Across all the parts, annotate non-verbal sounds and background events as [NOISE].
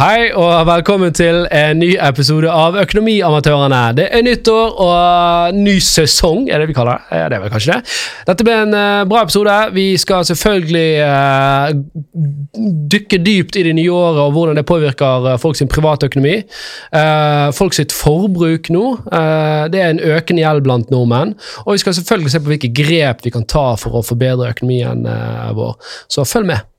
Hei og velkommen til en ny episode av Økonomiamatørene. Det er nyttår og ny sesong, er det vi kaller det? Ja, det er vel kanskje det. Dette blir en uh, bra episode. Vi skal selvfølgelig uh, dykke dypt i det nye året og hvordan det påvirker uh, folk sin privatøkonomi. Uh, sitt forbruk nå. det er en økende gjeld blant nordmenn. Og vi skal selvfølgelig se på hvilke grep vi kan ta for å forbedre økonomien vår. Så følg med.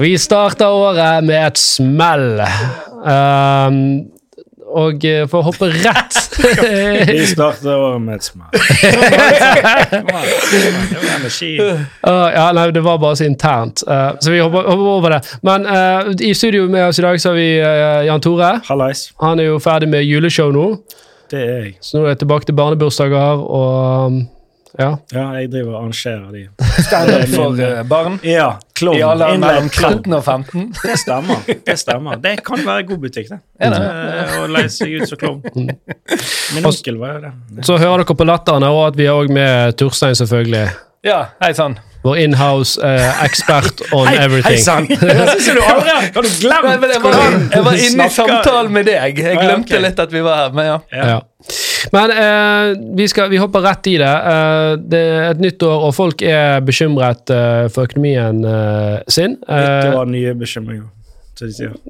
Vi starter året med et smell. Um, og eh, for å hoppe rett [LAUGHS] Vi starter året med et smell. uh, [LAUGHS] ja, nei, det var bare så internt, uh, så vi hopper, hopper, over det. Men uh, i studio med oss i dag så har vi Jan Tore. Hallais. Han er jo ferdig med juleshow nå. Det er jeg. Så nå er jeg tilbake til barnebursdager og um, ja. ja, jeg driver og arrangerer de. Standup for uh, barn? Ja. Klovn. I alderen mellom 13 og 15? Det stemmer. Det stemmer. Det kan være god butikk, det. Det? Uh, å leie seg ut som klovn. Mm. Min onkel var jo det. Så hører dere på latteren og at vi er òg med Turstein, selvfølgelig. Ja, hei sann. Vår inhouse uh, expert [LAUGHS] on hei, everything. Hei sann! [LAUGHS] Har du glemt jeg var, jeg var inne i samtalen med deg. Jeg glemte okay. litt at vi var her, men ja. ja. ja. Men eh, vi, skal, vi, hopper rett i det. Eh, det er et nytt år, og folk er bekymret for økonomien sin. Nytt år, nye bekymringer.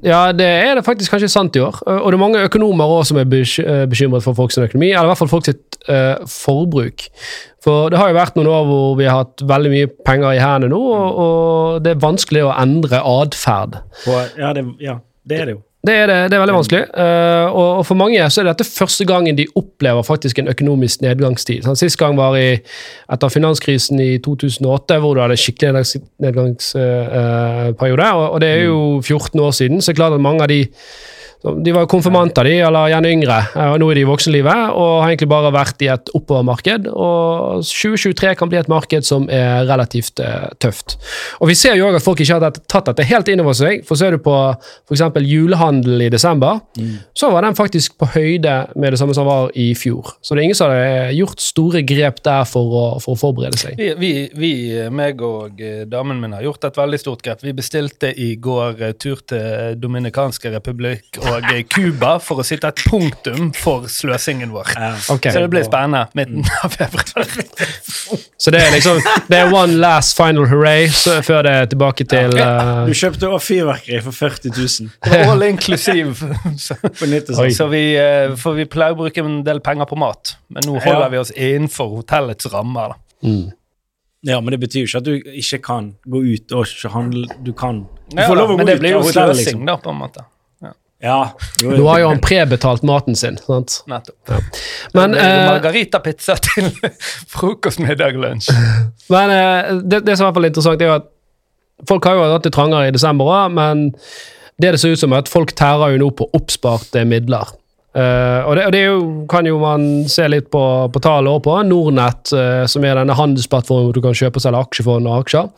Ja, det er det faktisk kanskje sant i år. Og det er mange økonomer også som er bekymret for folks økonomi, eller i hvert fall folks uh, forbruk. For det har jo vært noen år hvor vi har hatt veldig mye penger i hendene nå, og, og det er vanskelig å endre atferd. Ja, ja, det er det jo. Det er, det, det er veldig vanskelig. Uh, og, og, for mange så er dette første gangen de opplever faktisk en økonomisk nedgangstid. Sånn, sist gang var i, etter finanskrisen i 2008, hvor du hadde skikkelig nedgangsperiode. Uh, og, og, det er jo 14 år siden, så det er klart at mange av de de var konfirmanter, de, eller gjerne yngre, og nå er de i voksenlivet og har egentlig bare vært i et oppovermarked. Og 2023 kan bli et marked som er relativt uh, tøft. Og Vi ser jo òg at folk ikke har tatt dette helt inn over seg. For Ser du på f.eks. julehandel i desember, mm. så var den faktisk på høyde med det samme som var i fjor. Så det er ingen som har gjort store grep der for å, for å forberede seg. Vi, vi, vi, meg og eh, damen min har gjort et veldig stort grep. Vi bestilte i går eh, tur til Dominikanske republikk og Cuba for å sitte et punktum for sløsingen vår. Okay. Så det blir spennende. Midten av februar. Så det er liksom Det er one last final hooray før det er tilbake til uh... Du kjøpte også fyrverkeri for 40 000. All inclusive. [LAUGHS] så, så vi, uh, for vi pleier å bruke en del penger på mat, men nå holder ja. vi oss innenfor hotellets rammer. Mm. Ja, men det betyr jo ikke at du ikke kan gå ut og ikke handle. Du kan. Du får lov å gå ut. Men det blir jo sløsing, liksom. da, på en måte. Ja. Nå har jo han prebetalt maten sin. sant? Nettopp. Ja. Men, eh, Margaritapizza til [LAUGHS] frokost, middag, lunsj. [LAUGHS] Men eh, det, det, som er i hvert fall interessant, er jo at folk har jo hatt det trangere i desember òg, men det det ser ut som, er at folk tærer jo nå på oppsparte midler. Uh, og det, og det jo, kan jo man se litt på, på tallet på. Nordnett, uh, som er denne handelsplattformen hvor du kan kjøpe og selge aksjefond og aksjer,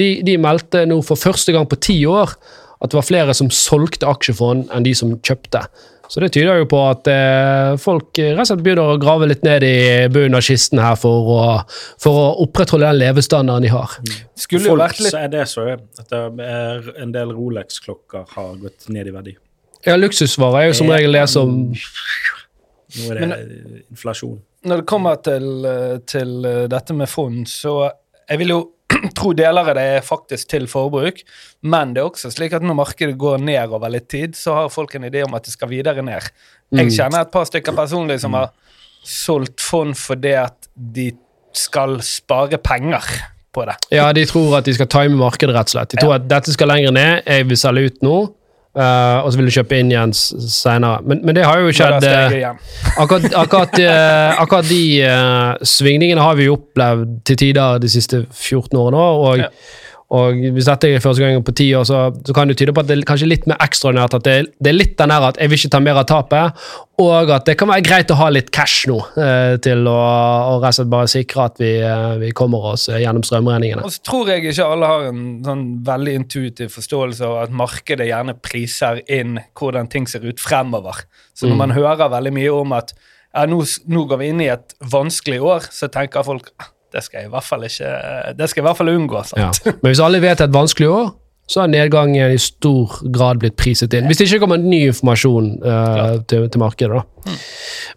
de, de meldte nå for første gang på ti år at det var flere som solgte aksjefond enn de som kjøpte. Så det tyder jo på at eh, folk rett og slett begynner å grave litt ned i bunnen av kisten her for å, for å opprettholde den levestandarden de har. Mm. Skulle folk litt... så er det så at det er en del Rolex-klokker har gått ned i verdi. Ja, luksusvarer er jo som regel det som Nå er det Men, inflasjon. Når det kommer til, til dette med fond, så jeg vil jo [CLEARS THROAT] tro deler av det er faktisk til forbruk, men det er også slik at når markedet går ned over litt tid, så har folk en idé om at det skal videre ned. Jeg mm. kjenner et par stykker personlig som har solgt fond fordi at de skal spare penger på det. Ja, de tror at de skal time markedet, rett og slett. De tror ja. at dette skal lenger ned, jeg vil selge ut nå. Uh, og så vil du kjøpe inn igjen seinere. Men, men, det har jo skjedd uh, [LAUGHS] akkurat, akkurat, uh, akkurat, de svingningene har vi opplevd til tider de siste 14 årene. Og, ja. Og hvis dette er første gangen på ti år, så, så kan det tyde på at det er kanskje litt mer ekstraordinært. At det, det er litt den der at jeg vil ikke ta mer av tapet, og at det kan være greit å ha litt cash nå eh, til å, å rett og slett bare sikre at vi, eh, vi kommer oss eh, gjennom strømregningene. Og så tror jeg ikke alle har en sånn veldig intuitiv forståelse av at markedet gjerne priser inn hvordan ting ser ut fremover. Så når Mm. man hører veldig mye om at ja, nå, nå går vi inn i et vanskelig år, så tenker folk "Ah, det skal jeg i hvert fall ikke i hvert fall unngå. Ja. Men hvis alle vet det er et vanskelig år, så har nedgangen i stor grad blitt priset inn. Hvis det ikke kommer ny informasjon uh, til, til markedet. da.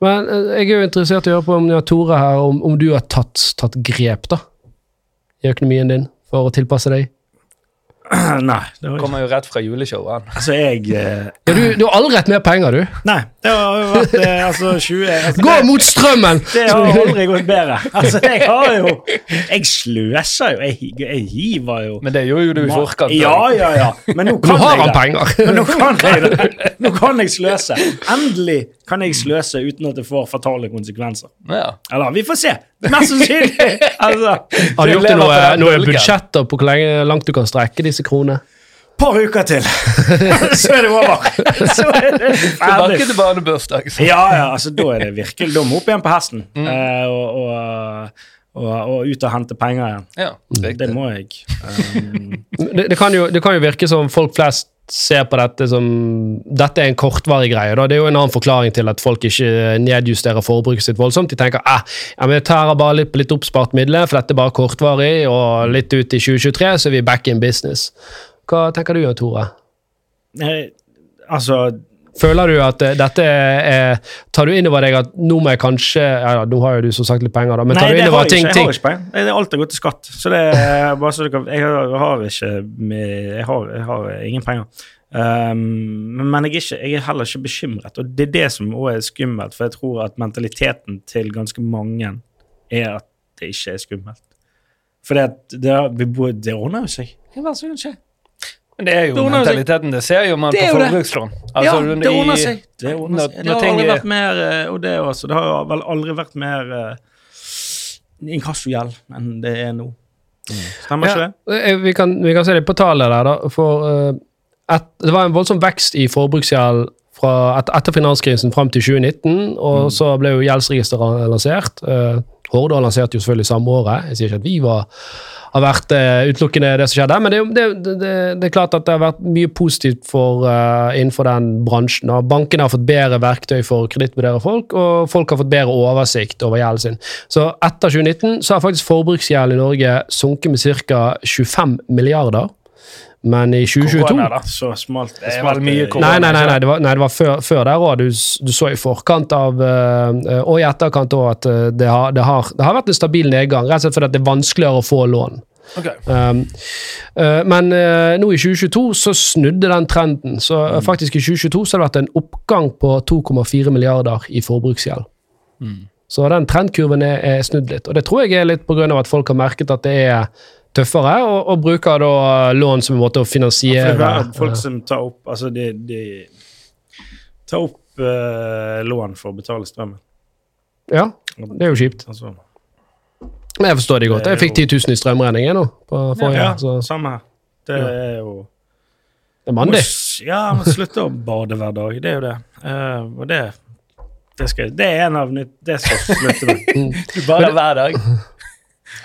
Men uh, jeg er jo interessert i å høre på om Tore her, om, om du har tatt, tatt grep da, i økonomien din for å tilpasse deg. [CLEARS THROAT] Nei, det var... Kommer jo rett fra juleshowet. Altså, jeg eh, Ja, du, du har aldri hatt mer penger, du. Nei, det har jo vært eh, altså 20 altså, [LAUGHS] Gå det- mot strømmen! Det har aldri gått bedre. Altså, jeg har jo Jeg sløser jo. Jeg, jeg hiver jo Men det gjorde jo du i forkant. Ja, ja, ja. Men nå Nå har jeg han det. penger! Men nå kan jeg det. Nå kan jeg sløse. Endelig kan jeg sløse uten at det får fatale konsekvenser. Ja. Eller, vi får se. Mest sannsynlig. Altså, Har du gjort deg noe, noe budsjetter på hvor lenge, langt du kan strekke disse kronene? par uker til, [LAUGHS] så er det over. Så er det Tilbake til barnebursdag. Ja, ja, altså da er det virkelig Da må opp igjen på hesten. Mm. eh, og, og, og, og ut og hente penger igjen. Ja, Det det må jeg. Um, [LAUGHS] Det, det, kan jo, det kan jo virke som folk flest ser på dette som Dette er en kortvarig greie. Da. Det er jo en annen forklaring til at folk ikke nedjusterer forbruket sitt voldsomt. De tenker eh, ja, vi tærer bare litt på litt oppspart midler, for dette er bare kortvarig, og litt ut i 2023 så er vi back in business. Hva tenker du, Tore? eh, altså Føler du at eh, dette er Tar du inn over deg at nå må jeg kanskje ja, Nå har jo du som sagt litt penger, da, men Nei, tar du det inn har over jeg ting, ikke. Jeg har ikke penger. Det er alt har gått til skatt. Så det er bare så du kan Jeg har, ikke jeg, har, jeg har ingen penger. Um, men jeg er, ikke, jeg er heller ikke bekymret, og det er det som også er skummelt. For jeg tror at mentaliteten til ganske mange er at det ikke er skummelt. For det, det, det ordner jo seg. Hva som kan skje? Men det er jo Det mentaliteten. Det ser jo man på forbrukslån. Altså, ja, det ordner seg. Det, ordner når- seg. det har aldri vært mer eh, Og det også. Det har vel aldri vært mer uh, inkassogjeld enn det er nå. Stemmer ikke det? Eh, Vi kan, vi kan se det på tallet der, da. For uh, et, det var en voldsom vekst i forbruksgjeld fra et, etter finanskrisen fram til 2019, og så ble jo gjeldsregisteret lansert. Uh, Horde lanserte jo selvfølgelig samme året. Jeg sier ikke at vi var, har vært eh, utelukkende det som skjedde, men det, det, det, det er klart at det har vært mye positivt for, uh, innenfor den bransjen. Og bankene har fått bedre verktøy for å kredittvurdere folk, og folk har fått bedre oversikt over gjelden sin. Så etter 2019 så har faktisk forbruksgjeld i Norge sunket med ca. 25 milliarder. Men i 2022 Korona, da. Så smalt Det smalt mye korona. Nei, nei, nei, nei, det var, nei, det var før, før der òg. Du, du så i forkant av eh, Og i etterkant òg at eh, det har, det, har, det har vært en stabil nedgang. Rett og slett fordi at det er vanskeligere å få lån. Okay. Um, uh, men uh, nå i 2022 så snudde den trenden. Så mm. faktisk i 2022 så har det vært en oppgang på 2,4 milliarder i forbruksgjeld. Så den trendkurven er, er snudd litt. Og det tror jeg er litt pga. at folk har merket at det er tøffere, og, og bruker da lån som en måte å finansiere ja, folk som tar opp Altså, de, de tar opp uh, lån for å betale strømmen. Ja, det er jo kjipt. Altså, Men jeg forstår det godt. Jeg fikk 10 000 i strømregning nå. På forrige, ja, så samme her. Det Ja. er jo det er mandig. Ja, man slutter å bade hver dag. Det er jo det. Uh, og det det, skal, det er en av nytt Det skal jeg slutte med. [LAUGHS] Du bader hver dag.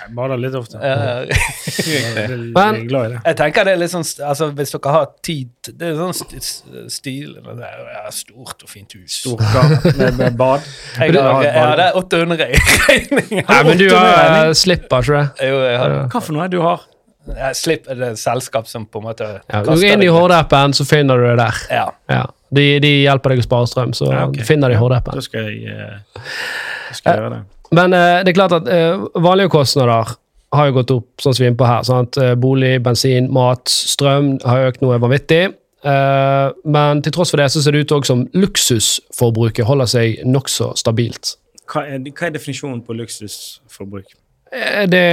Jeg bader litt ofte. Ja, Jeg er [LAUGHS] Men- det. Jeg tenker det er litt sånn altså Hvis dere har tid Det er sånn st st stil Det er ja, stort og fint hus. Storkar med, med bad. [LAUGHS] Jeg du har, ha et jeg bad? 800 i regning. Nei, men du har uh, slipper, tror jeg. Jo, jeg har Hva for noe du har? jeg slipper det er et selskap som på en måte Ja, du går inn i Horde-appen, så finner du det der. Ja. Ja. De, de hjelper deg å spare strøm, så Ja, okay. finner de i Horde-appen. Da skal jeg, eh, da skal jeg gjøre det. Men eh, det er klart at eh, vanlige kostnader har jo gått opp, sånn som vi er inne på her. Sant? Eh, Bolig, bensin, mat, strøm har økt noe vanvittig. Eh, men til tross for det så ser det ut også som luksusforbruket holder seg nokså stabilt. Hva er, hva er definisjonen på luksusforbruk? Eh, Det,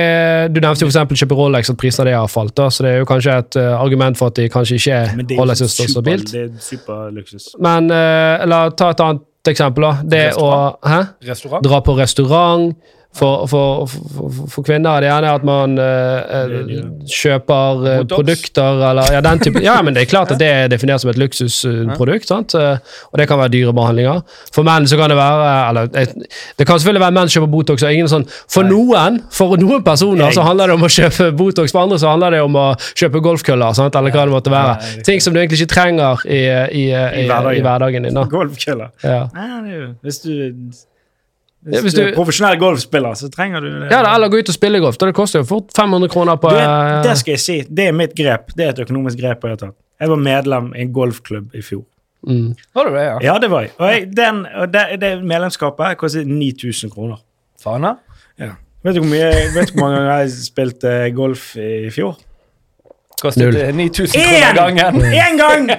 du nevnte jo f.eks. kjøpe Rolex, at prisene har falt. Da, så det er jo kanskje et uh, argument for at de kanskje ikke er holder seg stabilt. det er superluksus. Men uh, la ta et annet eksempel. da. Det å hæ? Dra på restaurant, For, for, for, for kvinner er det gjerne at man eh, eh, er kjøper eh, produkter eller ja, den type Ja, men det er klart at det er definert som et luksusprodukt, sant? Eh, og det kan være dyre behandlinger. For menn så kan det være eller eh, Det kan selvfølgelig være menn som kjøper Botox, og ingen sånn For noen for noen personer så handler det om å kjøpe Botox, for andre så handler det om å kjøpe golfkøller, sant? eller hva det måtte være. Ting som du egentlig ikke trenger i, i, i, i, hverdagen. i hverdagen din. [LAUGHS] Golfkøller. Ja. Hvis du hvis, hvis du er profesjonell golfspiller, så trenger du det. Ja, eller gå ut og spille golf. da Det koster jo fort 500 kroner på Du, eh, det skal jeg si. Det er mitt grep. Det er et økonomisk grep jeg har tatt. Jeg var medlem i en golfklubb i fjor. mm. Var du det, ja? Ja, det var jeg. Og jeg, den, og det, det medlemskapet kostet 9000 kroner. Faen. Ja. Vet du hvor, mye, vet du hvor mange ganger jeg spilte golf i fjor? Kostet Null. det 9000 kroner gangen. Én gang!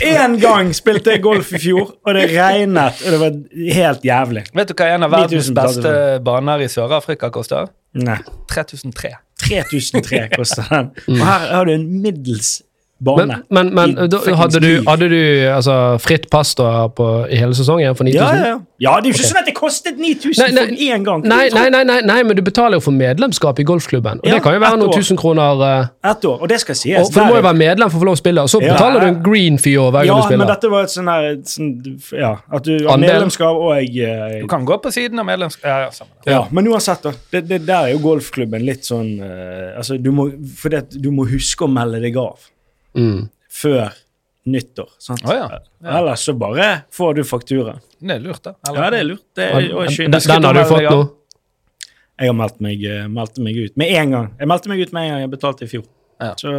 Én [LAUGHS] gang spilte jeg golf i fjor, og det regnet, og det var helt jævlig. Vet du hva en av verdens beste baner i Sør-Afrika koster? Nei. 3003. 3003 koster den. Og her har du en middels bane. Men, men, men da, hadde, du, hadde du altså, fritt pass da på, i hele sesongen for 9000? Ja, ja, ja. ja, det er jo ikke sånn at det kostet 9000 Nei, nei, for én gang. Nei, nei, nei, nei, nei, men du betaler jo for medlemskap i golfklubben. Og Ja, det kan jo være noen år. tusen kroner. Uh, Ett år, og det skal sies. og, for du må jo være medlem for å få lov å spille, og så Ja. betaler du en green fee over hver ja, gang du men dette var et sånn her sånn, Ja, at du har Andel. medlemskap og eh, Du kan gå på siden av medlemskap... Ja, ja. Ja, men uansett, da. Det, det der er jo golfklubben litt sånn uh, Altså, du må, for det, du må huske å melde deg av Mm. før nyttår. Sant? Oh, ja. Ja. Ellers så bare får du faktura. Det er lurt, da. Ja, det er lurt. Det er, og Den, den har du fått nå? Jeg har meldt meg, eh, meldt meg ut med en gang. Jeg meldte meg ut med en gang jeg betalte i fjor. Ja. Så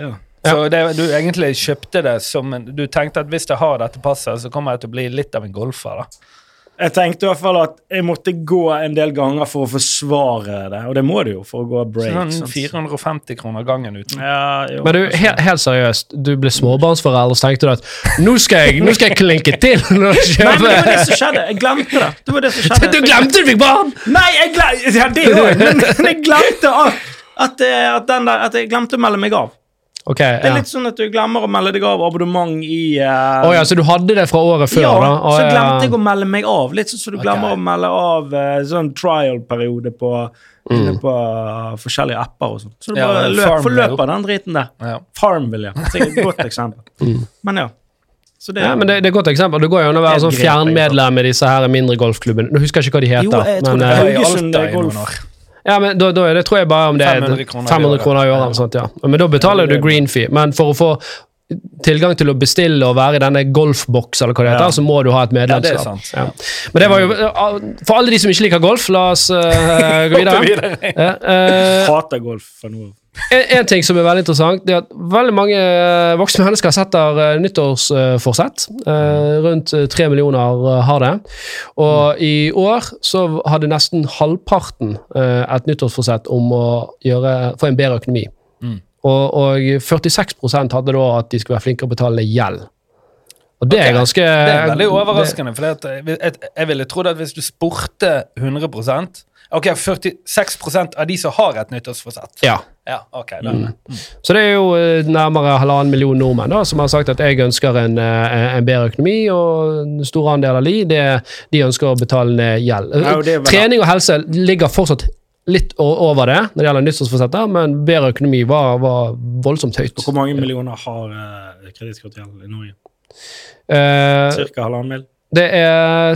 ja. Så det, du egentlig kjøpte det som en Du tenkte at hvis jeg har dette passet, så kommer jeg til å bli litt av en golfer, da. Jeg tenkte i hvert fall at jeg måtte gå en del ganger for å forsvare det, og det må du jo for å gå break. Sånn 450 kroner gangen uten. Ja, jo, Men du, helt, helt seriøst, du ble småbarnsforelder, så tenkte du at nå skal jeg, nå skal jeg klinke til [LAUGHS] Nei, men det var det som skjedde. Jeg glemte det. Det var det som skjedde. [LAUGHS] Du glemte du fikk barn! Nei, jeg glemte Ja, det òg, men [LAUGHS] men jeg glemte at, at, eh, at, den der, at jeg glemte å melde meg av. Ok, Det er ja. litt sånn at du glemmer å melde deg av abonnement i uh, oh, ja, så du hadde det fra året før, ja, da? Oh, så ja. glemte jeg å melde meg av. Litt sånn som du glemmer Ok. å melde av uh, sånn trial-periode på, Mm. på uh, forskjellige apper og sånn. Så du Ja, bare løp, forløper den driten der. Ja. Farmville, ja. Det er et godt [LAUGHS] eksempel. Men ja. Så det, Mm. Ja, men det, det er et godt eksempel. Det går jo an å være sånn fjernmedlem i disse her mindre golfklubbene. Nå husker jeg ikke hva de heter. Jo, jeg tror men, det er Haugesund golf. År. ja, men da, da, det tror jeg bare om det er 500 kroner i 500 kroner i året. Sånt, ja. Men da betaler du green fee. Men for å få tilgang til å bestille og være i denne golfboks, eller hva det heter, Ja. så må du ha et medlemskap. Ja, det sant. Ja. Men det var jo For alle de som ikke liker golf, la oss uh, gå videre. Ja, eh, hater golf for noe. En, en ting som er veldig interessant, det er at veldig mange eh, voksne mennesker setter uh, nyttårsforsett. Eh, rundt eh, tre millioner eh, har det. Og i år så hadde nesten halvparten eh, et nyttårsforsett om å gjøre, få en bedre økonomi. Mm. Og, og 46% hadde da at de skulle være flinkere å betale gjeld. Og det er ganske Det er veldig overraskende, for jeg, jeg, jeg ville trodd at hvis du spurte 100% Ok, 46% av de som har et nyttårsforsett. Ja. Ja, okay, Da. Mm. Så det er jo eh, nærmere halvannen million nordmenn da, som har sagt at jeg ønsker en, eh, en bedre økonomi, og en stor andel av de, det, de ønsker å betale ned gjeld. Ja, og vel- Trening og helse ligger fortsatt litt over det når det gjelder nyttårsforsettet, men bedre økonomi var, var voldsomt høyt. Og hvor mange millioner har uh, kredittkortgjeld i Norge? Eh, Cirka halvannen mil? det er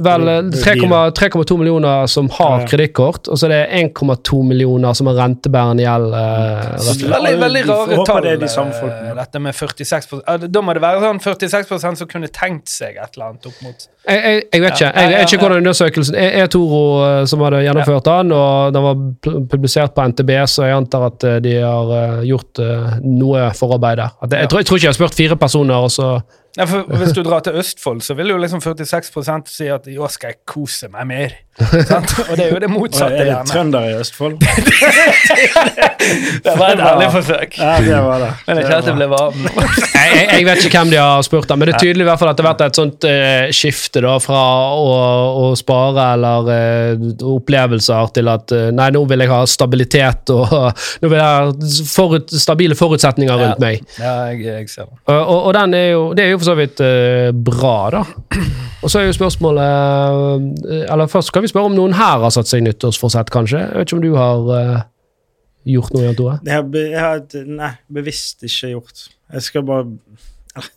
vel eh, Det er 3,2 3,2 millioner som har Ja. kredittkort, og så er det 1,2 millioner som har rentebærende gjeld. eh. Veldig, veldig rare tall. det er de samme eh, folkene. Dette med 46 Da må det være sånn 46 som kunne tenkt seg et eller annet opp mot Jeg, jeg, jeg vet ikke. Jeg, jeg ikke hvordan undersøkelsen er. Toro eh, som hadde gjennomført den, og den var publisert på NTB, så jeg antar at eh, de har eh, gjort eh, noe forarbeid der. Jeg, tror, jeg tror ikke jeg har spurt fire personer, og så ja, for Hvis du drar til Østfold, så vil jo liksom 46 si at i år skal jeg kose meg mer. Sant? Og det er jo det Og motsatte, er det gjerne. trønder i Østfold? [LAUGHS] Det var et ærlig forsøk. Ja, det var det. Men ikke at det ble varm. [LAUGHS] jeg, jeg, jeg vet ikke hvem de har spurt, da, men det er tydelig i hvert fall at det har vært et sånt uh, skifte da, fra å, å spare eller uh, opplevelser til at uh, nei, nå vil jeg ha stabilitet og [LAUGHS] nå vil jeg ha forut, stabile forutsetninger rundt meg. Ja, jeg, jeg ser det. Og, og, og den er jo, det er jo for så vidt eh, bra, da. Og så er jo spørsmålet eh, Eller først kan vi spørre om noen her har satt seg nyttårsforsett, kanskje? Jeg vet ikke om du har eh, gjort noe, Jan Tore? Jeg, har, be- jeg har nei, bevisst ikke gjort. Jeg skal bare eller,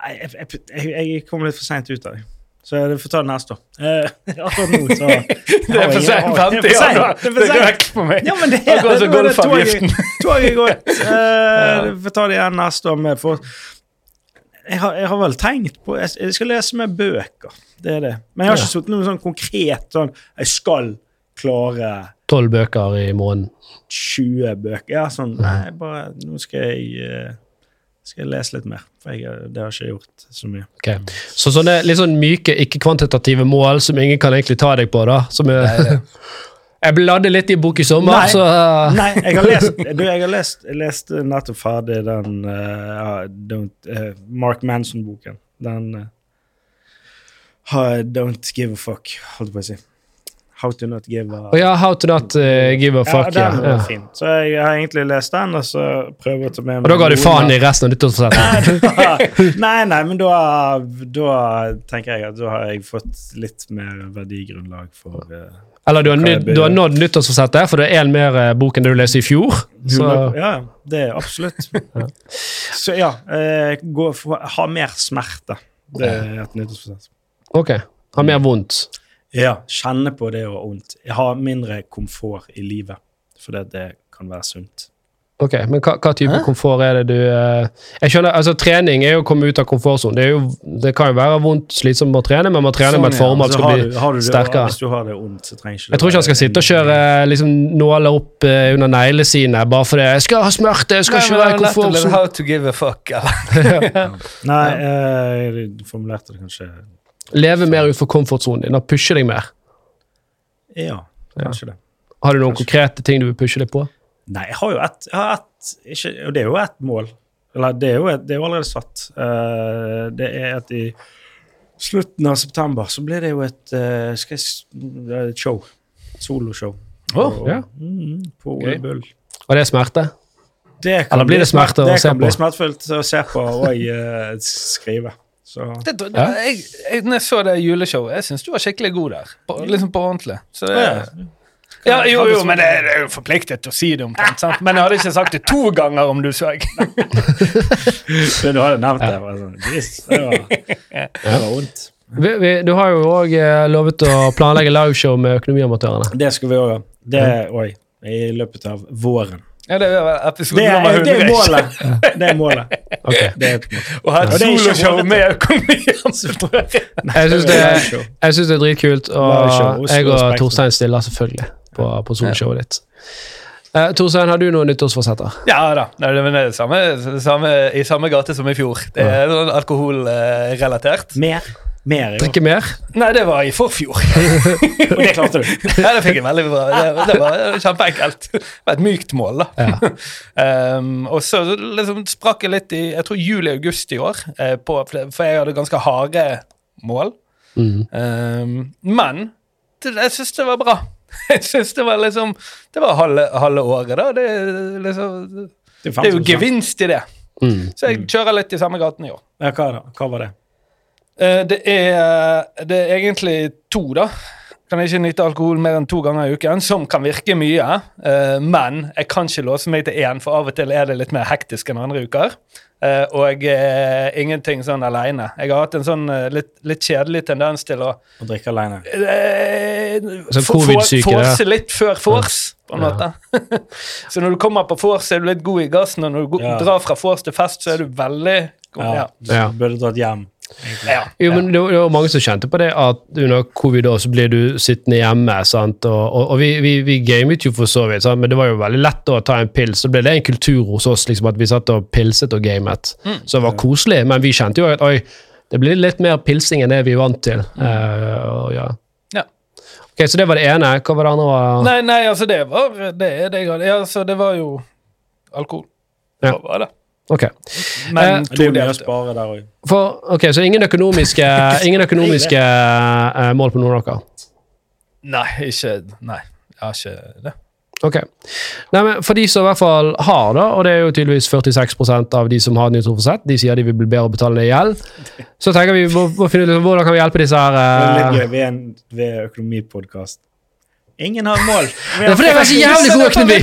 Nei, jeg, jeg, jeg, kom litt for seint ut av det. Så jeg får ta det neste år. Eh, Akkurat nå, så [LAUGHS] Det er for sent 50 Det er er er sent. vekk for meg. Ja, men det Akkurat som det- det- golfavgiften. toget- er. Uh, Vi får ta det igjen neste år. Med, for jeg har, jeg har vel tenkt på Jeg, jeg skal lese mer bøker. Det er det. Men jeg har ikke sittet noe sånn konkret sånn Jeg skal klare Tolv bøker i måneden. 20 bøker. Ja, sånn Nei, bare Nå skal jeg eh, skal jeg lese litt mer. For jeg, det har ikke gjort så mye. Ok. Så sånne litt sånn myke, ikke-kvantitative mål som ingen kan egentlig ta deg på, da. Som er, [LAUGHS] jeg bladde litt i bok i sommer, Nei. så uh, Nei, jeg har lest [LAUGHS] du, jeg har lest, jeg leste nettopp ferdig den uh, don't, Mark Manson-boken. Den uh, Don't give a fuck, holdt jeg på å si. How to not give a oh, ja, How to not uh, give a fuck. Ja, den var ja. fin. Så jeg har egentlig lest den, og så prøver jeg å ta med meg Og da ga du faen i resten av nyttårsforsettet? [LAUGHS] nei, nei, men da, da tenker jeg at da har jeg fått litt mer verdigrunnlag for eh, Eller du har, Kan ny, du har nådd nyttårsforsettet, for det er en mer eh, bok enn det du leste i fjor. Så Ja, det er absolutt. [LAUGHS] Så ja, eh, gå ha mer smerte. Det er et nyttårsforsett. ok. Ha mer vondt. Ja, kjenne på det å ha vondt. Ha mindre komfort i livet, for det, det kan være sunt. Ok, Men hva, hva type komfort er det du eh, Jeg skjønner, altså Trening er jo å komme ut av komfortsonen. Det, det kan jo være vondt, slitsomt å trene, men man trener med et Sånn, ja. formål Så skal har bli du, har du det, sterkere. Hvis du har det ondt, så trenger ikke Jeg tror ikke han skal sitte og kjøre liksom, nåler opp eh, under neglene sine bare fordi 'jeg skal ha smerte', jeg skal Nei, ikke være i det komfortsonen. How to give a fuck. Eller? Nei, eh, du formulerte det kanskje Leve mer utenfor komfortsonen din og pushe deg mer. Ja, kanskje det. Har du noen konkrete ting du vil pushe deg på? Nei, jeg har jo ett Og det er jo ett mål. Eller det er jo, et, det er jo allerede satt. Eh, det er at i slutten av september så blir det jo et, eh, skal jeg, et show. Soloshow. Oh, ja. mm, på Ole Bull. Og det er smerte? Det kan Eller blir det smerte å se på? det kan bli smertefullt å se på og jeg skrive. Så Det, det, jeg, jeg, når jeg så det juleshowet, jeg syns du var skikkelig god der. På, liksom på ordentlig. Så det, ja. Ja, jo, jo, men det, er jo forpliktet til å si det omtrent. Sant? Men jeg hadde ikke sagt det to ganger om du så. [LAUGHS] Men du hadde nevnt det. Var sånn, det var, det var vondt. Vi, vi, du har jo òg lovet å planlegge liveshow med Økonomiamatørene. Det skal vi òg. Det Oi. I løpet av våren. Ja, det er episode Det nummer er, det er målet. [LAUGHS] Det er målet. Okay. Det er og. Ha et soloshow med økonomiansvarlig. [LAUGHS] Jeg syns det, det er dritkult, og jeg og Torstein stiller selvfølgelig på, på solshowet ditt. Eh, Torstein, har du noen nyttårsforsetter? Ja da. Nei, det er det samme, samme, i samme gate som i fjor. Det er sånn alkoholrelatert. Mer. Mer. Drikke mer? Nei, det var i forfjor. [LAUGHS] Og det klarte du. [LAUGHS] Ja, det fikk jeg veldig bra. Det, det var kjempeenkelt. Det var et mykt mål, da. Um, [LAUGHS] og så liksom sprakk jeg litt i jeg tror juli-august i år, eh, på, for jeg hadde ganske harde mål. Mm. Um, men det, jeg syns det var bra. [LAUGHS] Jeg syns det var liksom Det var halve, halve året, da. Det, liksom, det er jo gevinst i det. Mm. Så jeg kjører litt i samme gaten i år. Ja, hva, da? hva var det? Eh, Det er, det er egentlig to, da. Kan jeg ikke nyte alkohol mer enn to ganger i uken, som kan virke mye. eh, Men jeg kan ikke låse meg til én, for av og til er det litt mer hektisk enn andre uker. Eh, Og eh, ingenting sånn aleine. Jeg har hatt en sånn eh, litt, litt kjedelig tendens til å Å drikke alene? eh, Sånn covid-syke. Forse litt før vors, på en Ja. måte. [LAUGHS] så når du kommer på vors, er du litt god i gassen, og når du Ja. drar fra vors til fest, så er du veldig god. Ja. Ja. Du burde dratt hjem. Ja. Jo, men det, var- mange som kjente på det at under covid så blir du sittende hjemme. sant? Og, og, og vi, vi, vi gamet jo for så vidt, sant? men det var jo veldig lett å ta en pils. Så ble det en kultur hos oss liksom at vi satt og pilset og gamet. Så det var koselig, men vi kjente jo at oi, det blir litt mer pilsing enn det vi er vant til. Eh, og, ja. Ja. Ok, Så det var det ene. Hva var det andre? Var? Nei, nei, altså det var det, det altså det var jo alkohol. Ja. Det var det. Ok. Men Eh, Det å spare der òg. For, ok, Så ingen økonomiske, [LAUGHS] ingen økonomiske uh, mål på noen av dere? Nei, ikke Nei, jeg har ikke det. Ok. Nei, men For de som i hvert fall har, da, og det er jo tydeligvis 46% av de som har nyttårsforsett, de sier de vil bli bedre å betale ned gjeld, [LAUGHS] så tenker vi må, må finne ut hvordan kan vi hjelpe disse her Det er litt gøy ved, en, ved økonomipodkast. Ingen har mål. [LAUGHS] Har Det er fordi jeg var så jævlig god økonomi!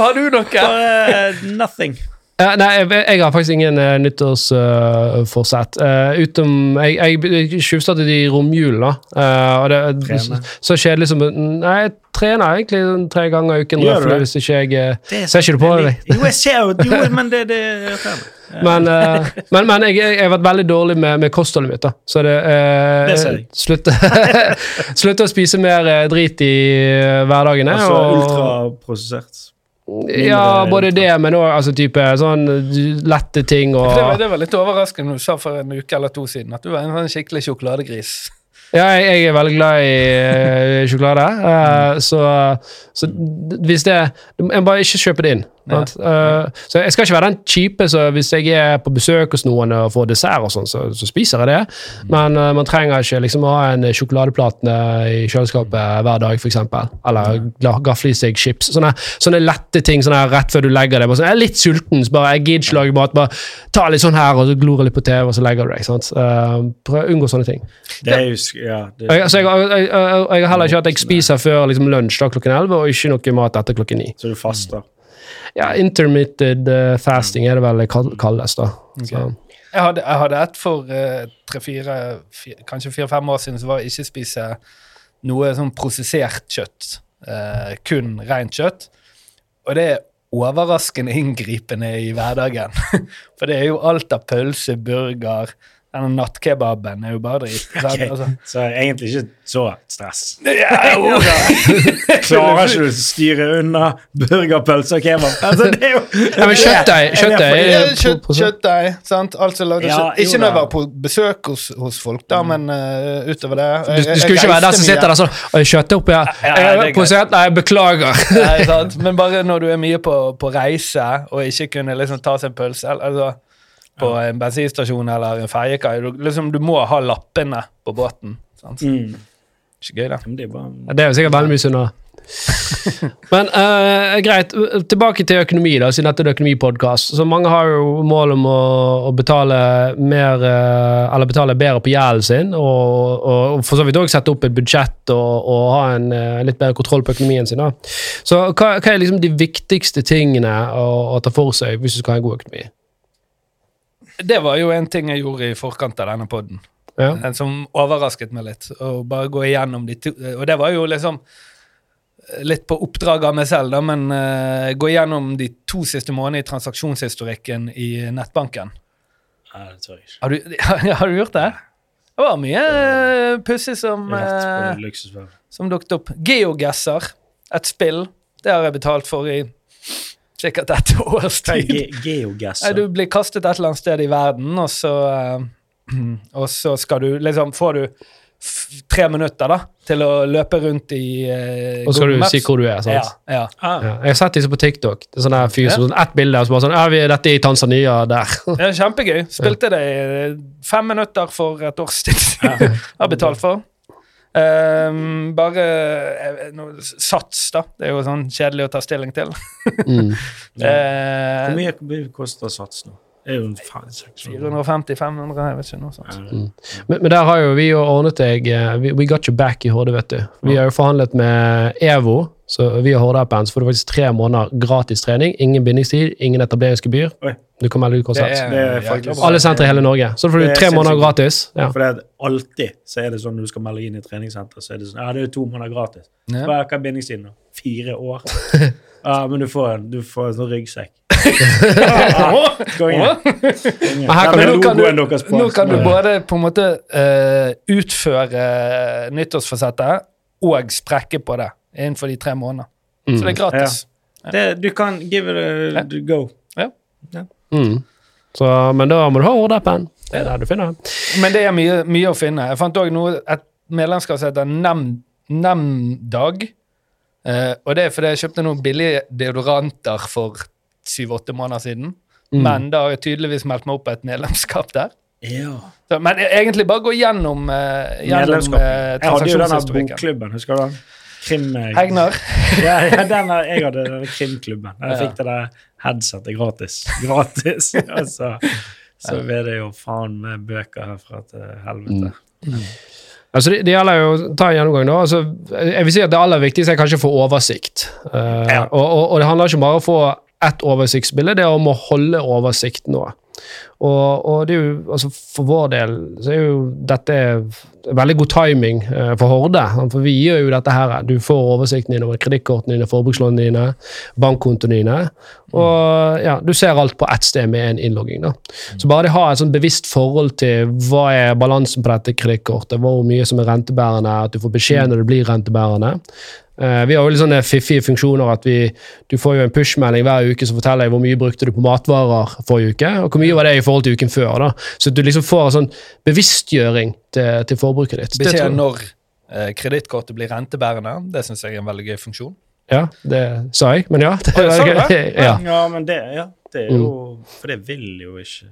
Har du noe? Bare nothing. Ja, nei, jeg, jeg har faktisk ingen uh, nyttårsforsett. Uh, utom Jeg, jeg tjuvstartet i romjulen, da. Og det, så, så kjedelig som Nei, jeg trener egentlig sånn tre ganger i uken. Gjør du det? Hvis ikke jeg Det er Ser ikke du på det? Jo, jeg ser jo men det, det. [LAUGHS] Men, uh, men, men jeg, jeg har vært veldig dårlig med, med kostholdet mitt. da Så det, uh, Det ser jeg. slutte, [LAUGHS] slutte å spise mer drit i hverdagene. Altså og- ultraprosessert. Ja, både det, men òg altså, type sånn lette ting og Det var, det var litt overraskende når du sa for en uke eller to siden at du var en sånn skikkelig sjokoladegris. Ja, jeg, jeg er veldig glad i eh, sjokolade. uh, så, så hvis det Jeg bare ikke kjøpe det inn. Ja. Eh, så jeg skal ikke være den kjipe så hvis jeg er på besøk hos noen og får dessert, og sånn, så, så spiser jeg det. Men uh, man trenger ikke liksom ha en sjokoladeplate i kjøleskapet hver dag, f.eks. Eller gafle i seg chips. Sånne, sånne lette ting sånne rett før du legger deg. Sånn, jeg er litt sulten, så bare jeg gidder ikke lage mat. Bare ta litt sånn her, og så glor jeg litt på TV, og så legger du deg. sant? Eh, prøv unngå sånne ting. Det er jo Ja. Det, Jeg, altså, jeg, jeg, jeg, jeg har heller ikke at jeg spiser før liksom, lunsj da, klokken 11, og ikke noe mat etter klokken 9. så du faster. Ja, intermitted uh, fasting er det vel det kalles, da. Okay. Jeg hadde, jeg hadde et for eh, tre-fire, fi- kanskje fire-fem år siden, som var å ikke spise noe sånn prosessert kjøtt. Uh, kun rent kjøtt. Og det er overraskende inngripende i hverdagen. [LAUGHS] For det er jo alt av pølse, burger Denne nattkebaben er jo bare drit. [LAUGHS] Okay. Altså, Så egentlig ikke så stress. ja, oh. [LAUGHS] Klarer ikke du å [LAUGHS] styre unna burgerpølse og kebab? Altså, det er jo ja, men kjøttdeig kjøttdeig kjøtt, kjøttdeig, sant. Alt som kjøtt. Ikke når jeg var på besøk hos, hos folk, da, men uh, utover det. du, du skulle ikke være der som sitter der sånn «Oi, Kjøttet oppi her. Ja, ja, Jeg det Prosent? Nei, beklager. Nei, sant? Men bare når du er mye på, på reise og ikke kunne liksom ta seg en pølse altså, på en bensinstasjon eller en ferjekai du, liksom, du må ha lappene på båten. Sant? Mm. Ikke gøy, det. Det er bare Ja, Det er jo sikkert veldig mye sunnere. [LAUGHS] Men uh, greit, tilbake til økonomi, da, siden dette er økonomipodkast. Så mange har jo mål om å, å betale mer uh, Eller betale bedre på gjelden sin, og, og for så vidt òg sette opp et budsjett og, og ha en uh, litt bedre kontroll på økonomien sin. da. Så hva, hva er liksom de viktigste tingene å, å ta for seg hvis du skal ha en god økonomi? Det var jo en ting jeg gjorde i forkant av denne poden, Ja. som overrasket meg litt. Å bare gå igjennom de to Og det var jo liksom litt på oppdrag av meg selv, da, men uh, gå igjennom de to siste månedene i transaksjonshistorikken i nettbanken. Nei, det tør jeg ikke. Har du, [LAUGHS] har du gjort det? Det var mye uh, pussig som, eh, luksusfellen. som dukket opp. Geogesser, et spill. Det har jeg betalt for i sikkert et års tid. ge geogass? Du blir kastet et eller annet sted i verden, og så eh, [CLEARS THROAT] Og så skal du liksom Får du f tre minutter da til å løpe rundt i uh, Og så skal du si hvor du er. sant? Ja, ja. Ah, Ja, jeg har sett disse på TikTok. Det er sånn fyr som sånn ett bilde, og så bare sånn Ja, vi er dette i Tanzania, der. [LAUGHS] Det er kjempegøy. Spilte det i eh, fem minutter for et års tid. [LAUGHS] Har betalt for. Ehm, bare eh, noe Sats, da. Det er jo sånn kjedelig å ta stilling til. Mm. ja. [LAUGHS] Hvor mye, hvor mye koster sats nå? Er jo en faen 450-500, jeg vet ikke noe sånt. Mm. Men, men der har jo vi jo ordnet deg eh, We, we got you back i Horde, vet du. Vi har jo forhandlet med EVO, så vi har Horde-appen, så får du faktisk tre måneder gratis trening. Ingen bindingstid, ingen etableringsgebyr. Du kan melde ut Det er, Det er faktisk- Alle sentre i hele Norge. Så får du tre måneder gratis. Ja. For det er alltid så er det sånn når du skal melde inn i treningssenter, så er det sånn Ja, det er to måneder gratis. Hva er hva er bindingstiden, da? Fire år? [LAUGHS] Ja, men du får en, du får en sånn ryggsekk. [LAUGHS] Her kan du- nå kan du- Nå kan du både på en måte uh, utføre nyttårsforsettet og sprekke på det innenfor de tre månedene. Så det er gratis. det, Du kan give it a go. Mm. Så, men da må du ha Horde-appen. Det er der du finner den. Men det er mye, mye å finne. Jeg fant òg et medlemskap som heter Nem- Nemdag. Eh, og det er fordi jeg kjøpte noen billige deodoranter for syv-åtte måneder siden. Mm. Men da har jeg tydeligvis meldt meg opp på et medlemskap der. Ja. Så, men egentlig bare gå gjennom, uh, gjennom eh, Jeg hadde jo denne bokklubben, husker du den? krim... Hegnar. [LAUGHS] Ja, ja, den er, jeg hadde denne krimklubben. Jeg Ja. fikk det der headsetet gratis. Gratis! [LAUGHS] Og så, så ble det jo faen med bøker herfra til helvete. Altså det, det gjelder jo å ta en gjennomgang da. Altså, jeg vil si at det aller viktigste er kanskje å få oversikt. Uh, Ja. og, og, og det handler ikke bare om å få ett oversiktsbilde, det er om å holde oversikten nå. Og, og jo, altså for vår del så er jo dette veldig god timing eh, for Horde. For vi gjør jo dette her. Du får oversikten din over kredittkortene dine, forbrukslånene dine, bankkontoene dine. Og ja, du ser alt på ett sted med en innlogging. da. Så bare det har ha et sånn bevisst forhold til hva er balansen på dette kredittkortet, hvor mye som er rentebærende, at du får beskjed når det blir rentebærende. Eh, vi har jo litt sånne fiffige funksjoner at vi, du får jo en push-melding hver uke som forteller deg hvor mye brukte du på matvarer forrige uke, og hvor mye var det i forhold til uken før. da. Så du liksom får en sånn bevisstgjøring til, til forbruket ditt. Beskjed når eh, kredittkortet blir rentebærende. Det syns jeg er en veldig gøy funksjon. Ja, det sa jeg, men ja. [LAUGHS] Det, sa det? [LAUGHS] ja. Ja, men det, ja, det er jo For det vil jo ikke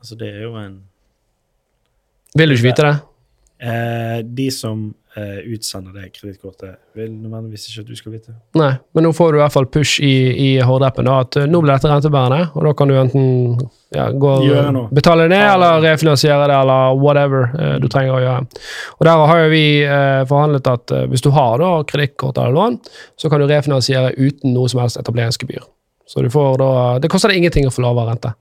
Altså, det er jo en Vil du ikke vite det? eh, De som eh, utsender det kredittkortet, vil nødvendigvis ikke at du skal vite. Nei, men nå får du i hvert fall push i, i Horde-appen da, at eh, nå blir dette rentebærende, og da kan du enten ja, gå, betale det ned, eller refinansiere det, eller whatever eh, du trenger å gjøre. Og der har jo vi eh, forhandlet at eh, hvis du har da kredittkort eller lån, så kan du refinansiere uten noe som helst etableringsgebyr. Så du får da, det koster deg ingenting å få lavere rente.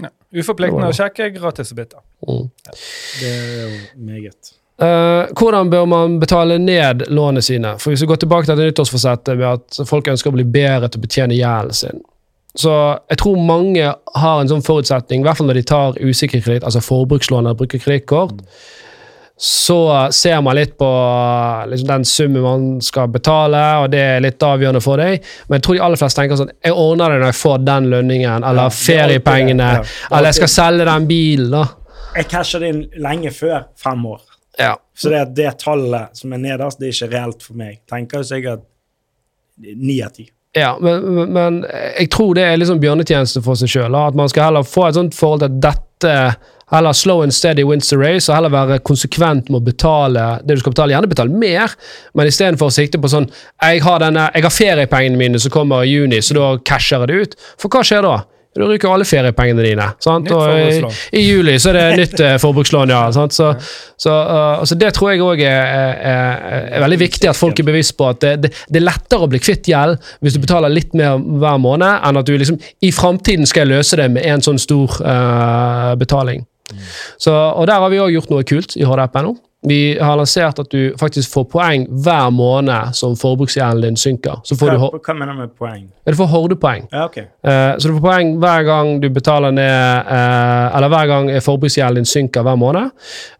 Ja. Uforpliktende å sjekke, gratis å bytte. Mm. Det er jo meget. Eh, hvordan bør man betale ned lånene sine? For Hvis vi går tilbake til dette nyttårsforsettet med at folk ønsker å bli bedre til å betjene gjelden sin, så jeg tror mange har en sånn forutsetning, i hvert fall når de tar usikker kreditt, altså forbrukslån eller bruker kredittkort, så ser man litt på liksom, den summen man skal betale, og det er litt avgjørende for deg. Men jeg tror de aller fleste tenker sånn Jeg ordner det når jeg får den lønningen, eller Ja, det er feriepengene, det, ja. Er eller jeg skal selge den bilen, da. Jeg casher det inn lenge før fem år. Ja. Så det, det tallet som er nederst, det er ikke reelt for meg. Tenker jo sikkert ni av ti. Ja, men, men- men jeg tror det er liksom bjørnetjeneste for seg sjøl. At man skal heller få et sånt forhold til at dette Heller slow and steady wins the race, og heller være konsekvent med å betale det du skal betale. Gjerne betale mer, men istedenfor å sikte på sånn Jeg har, denne, jeg har feriepengene mine som kommer i juni, så da casher jeg det ut. For hva skjer da? Da ryker alle feriepengene dine. I. I juli så er det nytt eh, forbrukslån, ja. Sant? Så, så uh, så, det tror jeg òg er, er, er veldig viktig at folk er bevisst på. At det, det, det er lettere å bli kvitt gjeld hvis du betaler litt mer hver måned, enn at du liksom i framtiden skal løse det med en sånn stor uh, betaling. Så, og der har vi òg gjort noe kult i HDP nå. Vi har lansert at du faktisk får poeng hver måned som forbruksgjelden din synker. Så får du, Hva, hva mener du med poeng? ja, du får hordepoeng. Ja, ok. uh, så du får poeng hver gang du betaler ned uh, Eller hver gang forbruksgjelden din synker hver måned.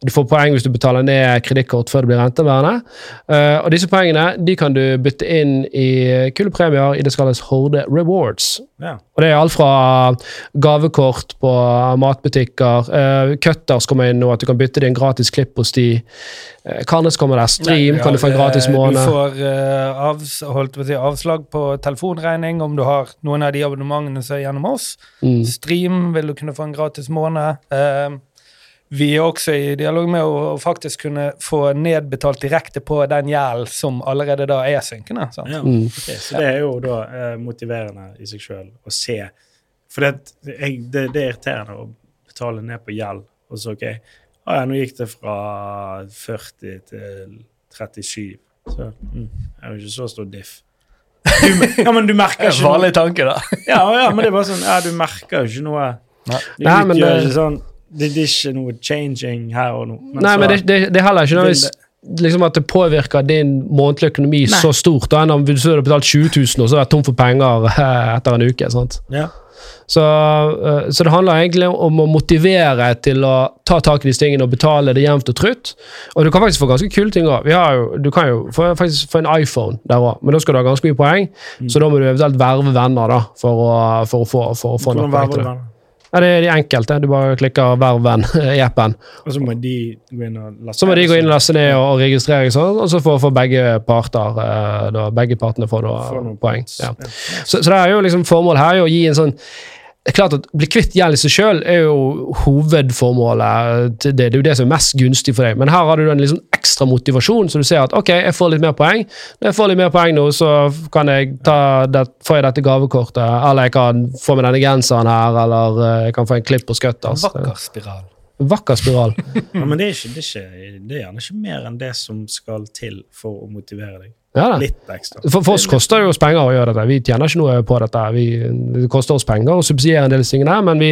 Du får poeng hvis du betaler ned kredittkort før det blir renteværende. Uh, og disse poengene de kan du bytte inn i kule premier i det som kalles Horde Rewards. Ja. Og det er alt fra gavekort på matbutikker, uh, cutters kommer inn nå, at du kan bytte din gratis klipp hos de. Uh, Karnes kommer der, Stream Ja, kan du få en gratis eh, måned. Du får uh, avs, si, avslag på telefonregning om du har noen av de abonnementene som er gjennom oss. Mm. Stream vil du kunne få en gratis måned. Eh, vi er også i dialog med å, faktisk kunne få nedbetalt direkte på den gjelden som allerede da er synkende. Sant? Ja, okay. Så det er jo da eh, motiverende i seg sjøl å se. For det, jeg, det, det er irriterende å betale ned på gjeld, og så OK ah, ja, Nå gikk det fra 40 til 37. Så mm, er jo ikke så stor diff. Du, ja, men du merker [LAUGHS] ikke noe. Vanlig tanke, da. Ja, ja, men det er bare sånn Ja, du merker jo ikke noe. Nei. Men det er ikke sånn det, det er ikke noe changing her og nå. Nei, men det, det, det er heller ikke noe nødvendigvis liksom at det påvirker din månedlige økonomi Nei. så stort. Enn om du hadde betalt 20 000 og så vært tom for penger eh, etter en uke. sant? ja. Så, eh, så det handler egentlig om å motivere til å ta tak i disse tingene og betale det jevnt og trutt. Og du kan faktisk få ganske kule ting òg. Du kan jo få, faktisk få en iPhone der òg, men da skal du ha ganske mye poeng. Så da må du eventuelt verve venner da, for å, for å få, for å få noe. Verve poeng Ja, det er de enkelte. Du bare klikker 'verv venn' [LAUGHS] i appen. Og så må de gå inn og laste Så må de gå inn og laste ned og, registrere, sånn, og så får, begge parter eh, da, begge partene får da Får poeng. Ja. Så, så det er jo liksom formålet her er å gi en sånn det er klart at Bli kvitt gjeld i seg sjøl er jo hovedformålet. det. Er jo det som er mest gunstig for deg. Men her har du en liksom ekstra motivasjon, så du ser at ok, jeg får litt mer poeng. Når jeg får litt mer poeng nå, så kan jeg ta det, får jeg dette gavekortet, eller jeg kan få med denne genseren her, eller eh, jeg kan få en klipp på Skutters. Vakker spiral. Vakker spiral. [LAUGHS] Ja, men det er, ikke, det, er ikke, det er gjerne ikke mer enn det som skal til for å motivere deg. Ja. Litt ekstra. For, for oss koster det jo oss penger å gjøre dette. Vi tjener ikke noe på dette. Vi, det koster oss penger å subsidiere en del tingene, men vi,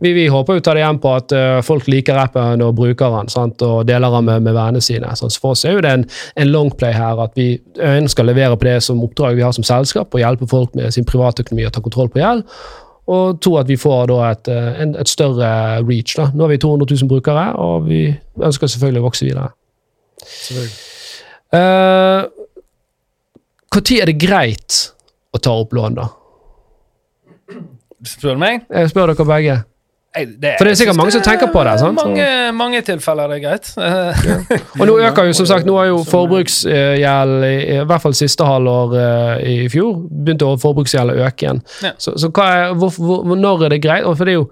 vi, vi håper jo ta det igjen på at uh, folk liker appen og bruker den sant? og deler den med, med vennene sine. Så for oss er jo det en, en longplay her, at vi ønsker å levere på det som oppdrag vi har som selskap, og hjelpe folk med sin privatøkonomi og ta kontroll på gjeld. Og to, at vi får et, eh, en, et større reach. da. Nå har vi 200 000 brukere, og vi ønsker selvfølgelig å vokse videre. Uh, Når er det greit å ta opp lån, da? Spør du meg? Jeg spør dere begge. Nei, For det er sikkert mange som tenker på det, sant? Mange, mange tilfeller er det greit. [LAUGHS] Og nå øker jo som sagt, nå har jo forbruksgjeld, i, i hvert fall siste halvår eh, i fjor, begynte å forbruksgjeld å øke igjen. Ja. Så, så hva er, hvor, hvor, når er det greit? For det er jo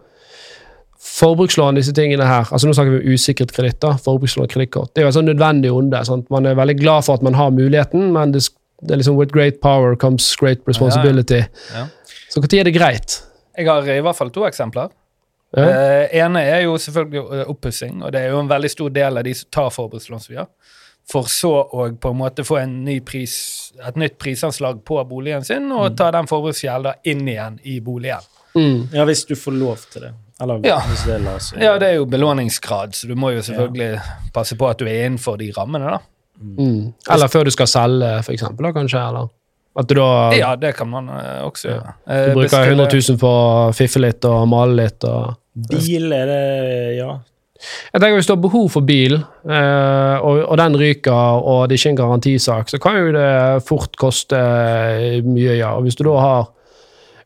forbrukslån, disse tingene her. altså Nå snakker vi om usikret kreditt. Forbrukslån og kredittkort. Det er jo et sånn nødvendig onde. sant? Man er veldig glad for at man har muligheten, men det, det er liksom with great power comes great responsibility. Ja. Så når er det greit? Jeg har i hvert fall to eksempler. Ja. Eh, ene er jo selvfølgelig eh, oppussing, og det er jo en veldig stor del av de som tar forbrukslån som vi har. For så å på en måte få en ny pris, et nytt prisanslag på boligen sin, og ta den forbruksgjelda inn igjen i boligen. Mm. Ja, hvis du får lov til det. Eller Ja. hvis det Ja, det er jo belåningsgrad, så du må jo selvfølgelig passe på at du er innenfor de rammene, da. Mm. Eller før du skal selge, for eksempel, da, kanskje? eller? At du da Ja, det kan man eh, også gjøre. Ja. du bruker bestille- 100 000 på å fiffe litt og male litt. og... Bil er det Ja. Jeg tenker Hvis du har behov for bil, eh, og, og den ryker, og det er ikke en garantisak, så kan jo det fort koste mye, ja. Og hvis du da har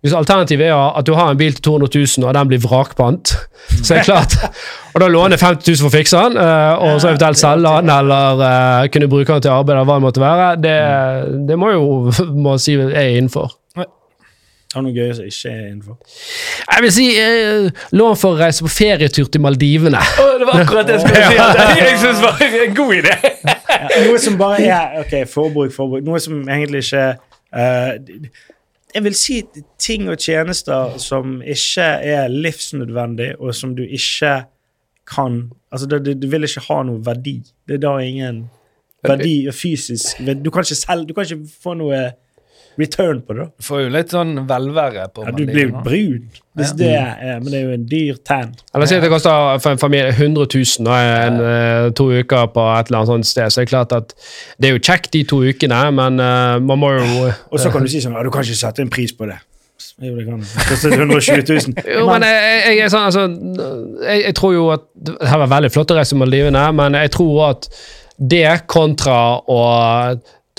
hvis Alternativet er at du har en bil til 200 000, og den blir vrakpant. Så er det klart, [LAUGHS] og da låner 50 000 for å fikse den, eh, og så eventuelt selge den, eller eh, kunne bruke den til arbeid, eller hva det måtte være. Det, det må jo [LAUGHS] må si er innenfor. Har du noe gøy som ikke er innenfor? Jeg vil si eh, lån for å reise på ferietur til Maldivene. Oh, det var akkurat det jeg skulle si. [LAUGHS] Jeg syns var en god idé. Noe som bare er Ok, forbruk, forbruk. Noe som egentlig ikke eh, Jeg vil si ting og tjenester som ikke er livsnødvendig, og som du ikke kan Altså, du, du vil ikke ha noe verdi. Det er da ingen verdi fysisk Du kan ikke selge Du kan ikke få noe return på det. da. Du får jo litt sånn velvære på Ja, du blir jo brun hvis det er Men det er jo en dyr tan. Eller si at det koster for en familie 100 000 og en, eh, to uker på et eller annet sånt sted. Så det er klart at det er jo kjekt de to ukene, men eh, man må jo Og så kan du si sånn ja, Du kan ikke sette en pris på det. Jo, det kan du. Det koster 120 000. [LAUGHS] Jo, men jeg, jeg, jeg, er sånn, altså, jeg, jeg tror jo at Det her var veldig flott å reise til Maldivene, men jeg tror at det kontra å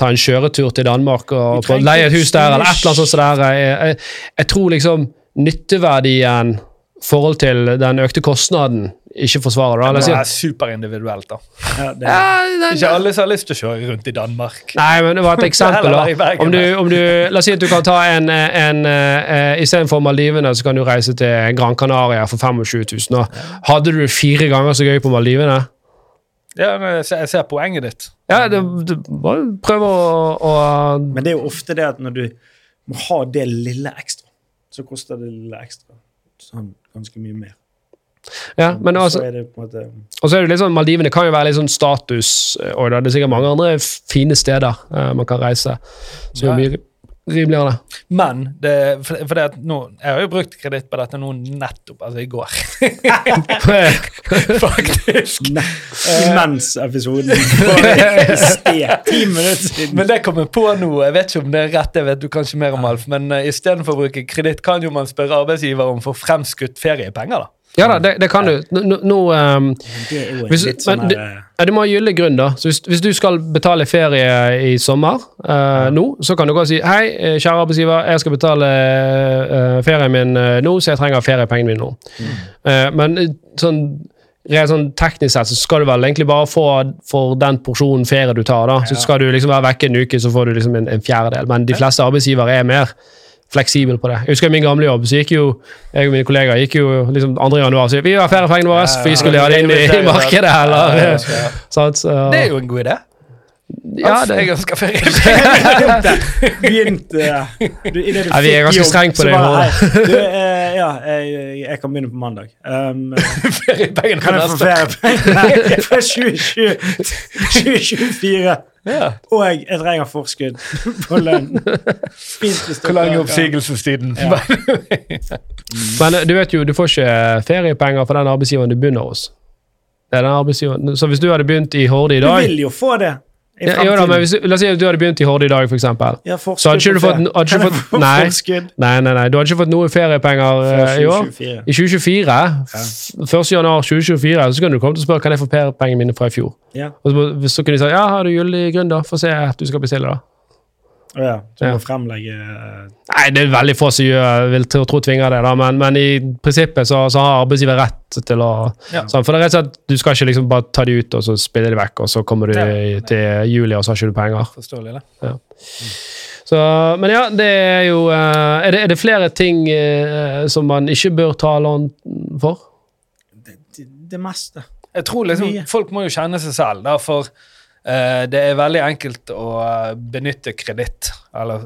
ta en kjøretur til Danmark og leie et hus der, eller et eller annet sånt der, jeg, jeg, jeg tror liksom nytteverdien i forhold til den økte kostnaden ikke forsvarer det. Det er superindividuelt, da. Ja, det, Ja, det- Ikke alle som har lyst til å kjøre rundt i Danmark. Nei, men det var et [LAUGHS] eksempel. Da. Om du, om du, la oss si at du kan ta en, en uh, Istedenfor Maldivene, så kan du reise til Gran Canaria for 25 000. Og hadde du fire ganger så gøy på Maldivene? Ja, jeg ser- jeg ser poenget ditt. Ja, det, det, bare prøv å, å Men det er jo ofte det at når du må ha det lille ekstra, så koster det lille ekstra sånn ganske mye mer. Ja, men altså, så er det på en måte og så er det litt sånn, Maldivene kan jo være litt sånn status, eh, og det er sikkert mange andre fine steder eh, man kan reise. Så er mye rimeligere. Men det, for, for det at nå, jeg har jo brukt kreditt på dette nå nettopp, altså i går. [LAUGHS] Faktisk. Nei, Imens episoden. [LAUGHS] Ti minutter siden. Men det kommer på nå, jeg vet ikke om det er rett, det vet du kanskje mer om, Alf, men uh, istedenfor å bruke kreditt, kan jo man spørre arbeidsgiver om få fremskutt feriepenger, da. Ja da, det, det kan du. Nå, ehm, Det er jo en Hvis- litt sånn men her, Ja, Du må ha gyldig grunn, da. Så hvis, hvis du skal betale ferie i sommer uh, nå, så kan du gå og si hei, eh, kjære arbeidsgiver, jeg skal betale uh, ferien min uh, nå, så jeg trenger feriepengene mine nå. Eh, men sånn, rent sånn teknisk sett så skal du vel egentlig bare få for den porsjonen ferie du tar. da. Så skal du liksom være vekke en uke, så får du liksom en, en fjerdedel. Men de fleste arbeidsgivere er mer fleksibel på det. Jeg husker i min gamle jobb, så gikk jo jeg og mine kollegaer gikk jo liksom 2. januar så vi har feriepengene våre, for vi skulle ha det inn i, i markedet, eller Ja, ja, ja. Så, så, Det er jo en god idé. Ja, det, jeg ønsker ferie. Begynte Ja, vi er ganske strenge på det, eh, ja, jeg, jeg kan begynne på mandag. Um, Feriepengene kan jeg få feriepenger fra 2024? Ja. Og jeg trenger forskudd på lønn. Hvor lang er oppsigelsestiden? Ja. men eh, du vet jo, du får ikke feriepenger for den arbeidsgiveren du begynner hos. Det er den arbeidsgiveren. Så hvis du hadde begynt i Horde i dag Du vil jo få det ja, jo da, men hvis, La oss si at du hadde begynt i Horde i dag, eksempel. Ja, Så hadde ikke du fått- hadde ikke fått- få nei. Nei, nei, nei, du hadde ikke fått noe feriepenger eh, i år. 2024? I 2024, f- 1. januar 2024, så kan du komme til å spørre kan jeg få feriepengene mine fra i fjor. Ja. Og så, så kunne de si ja, har du gyldig grunn, da? Få se at du skal bestille, da. Å ja. Så du Ja. må fremlegge eh, Nei, det er veldig få som gjør, vil tro, tro tvinger det, da, men, men i prinsippet så, så har arbeidsgiver rett til å Ja. sånn, For det er rett og slett, du skal ikke liksom bare ta de ut og så spille de vekk, og så kommer du Ja. i- til juli, og så har ikke du penger. Forståelig, det. Så, men ja, det er jo eh, Er det, er det flere ting eh, som man ikke bør ta lån for? det, det meste. Jeg tror liksom, Folk må jo kjenne seg selv, da, for det er veldig enkelt å eh, benytte kreditt, eller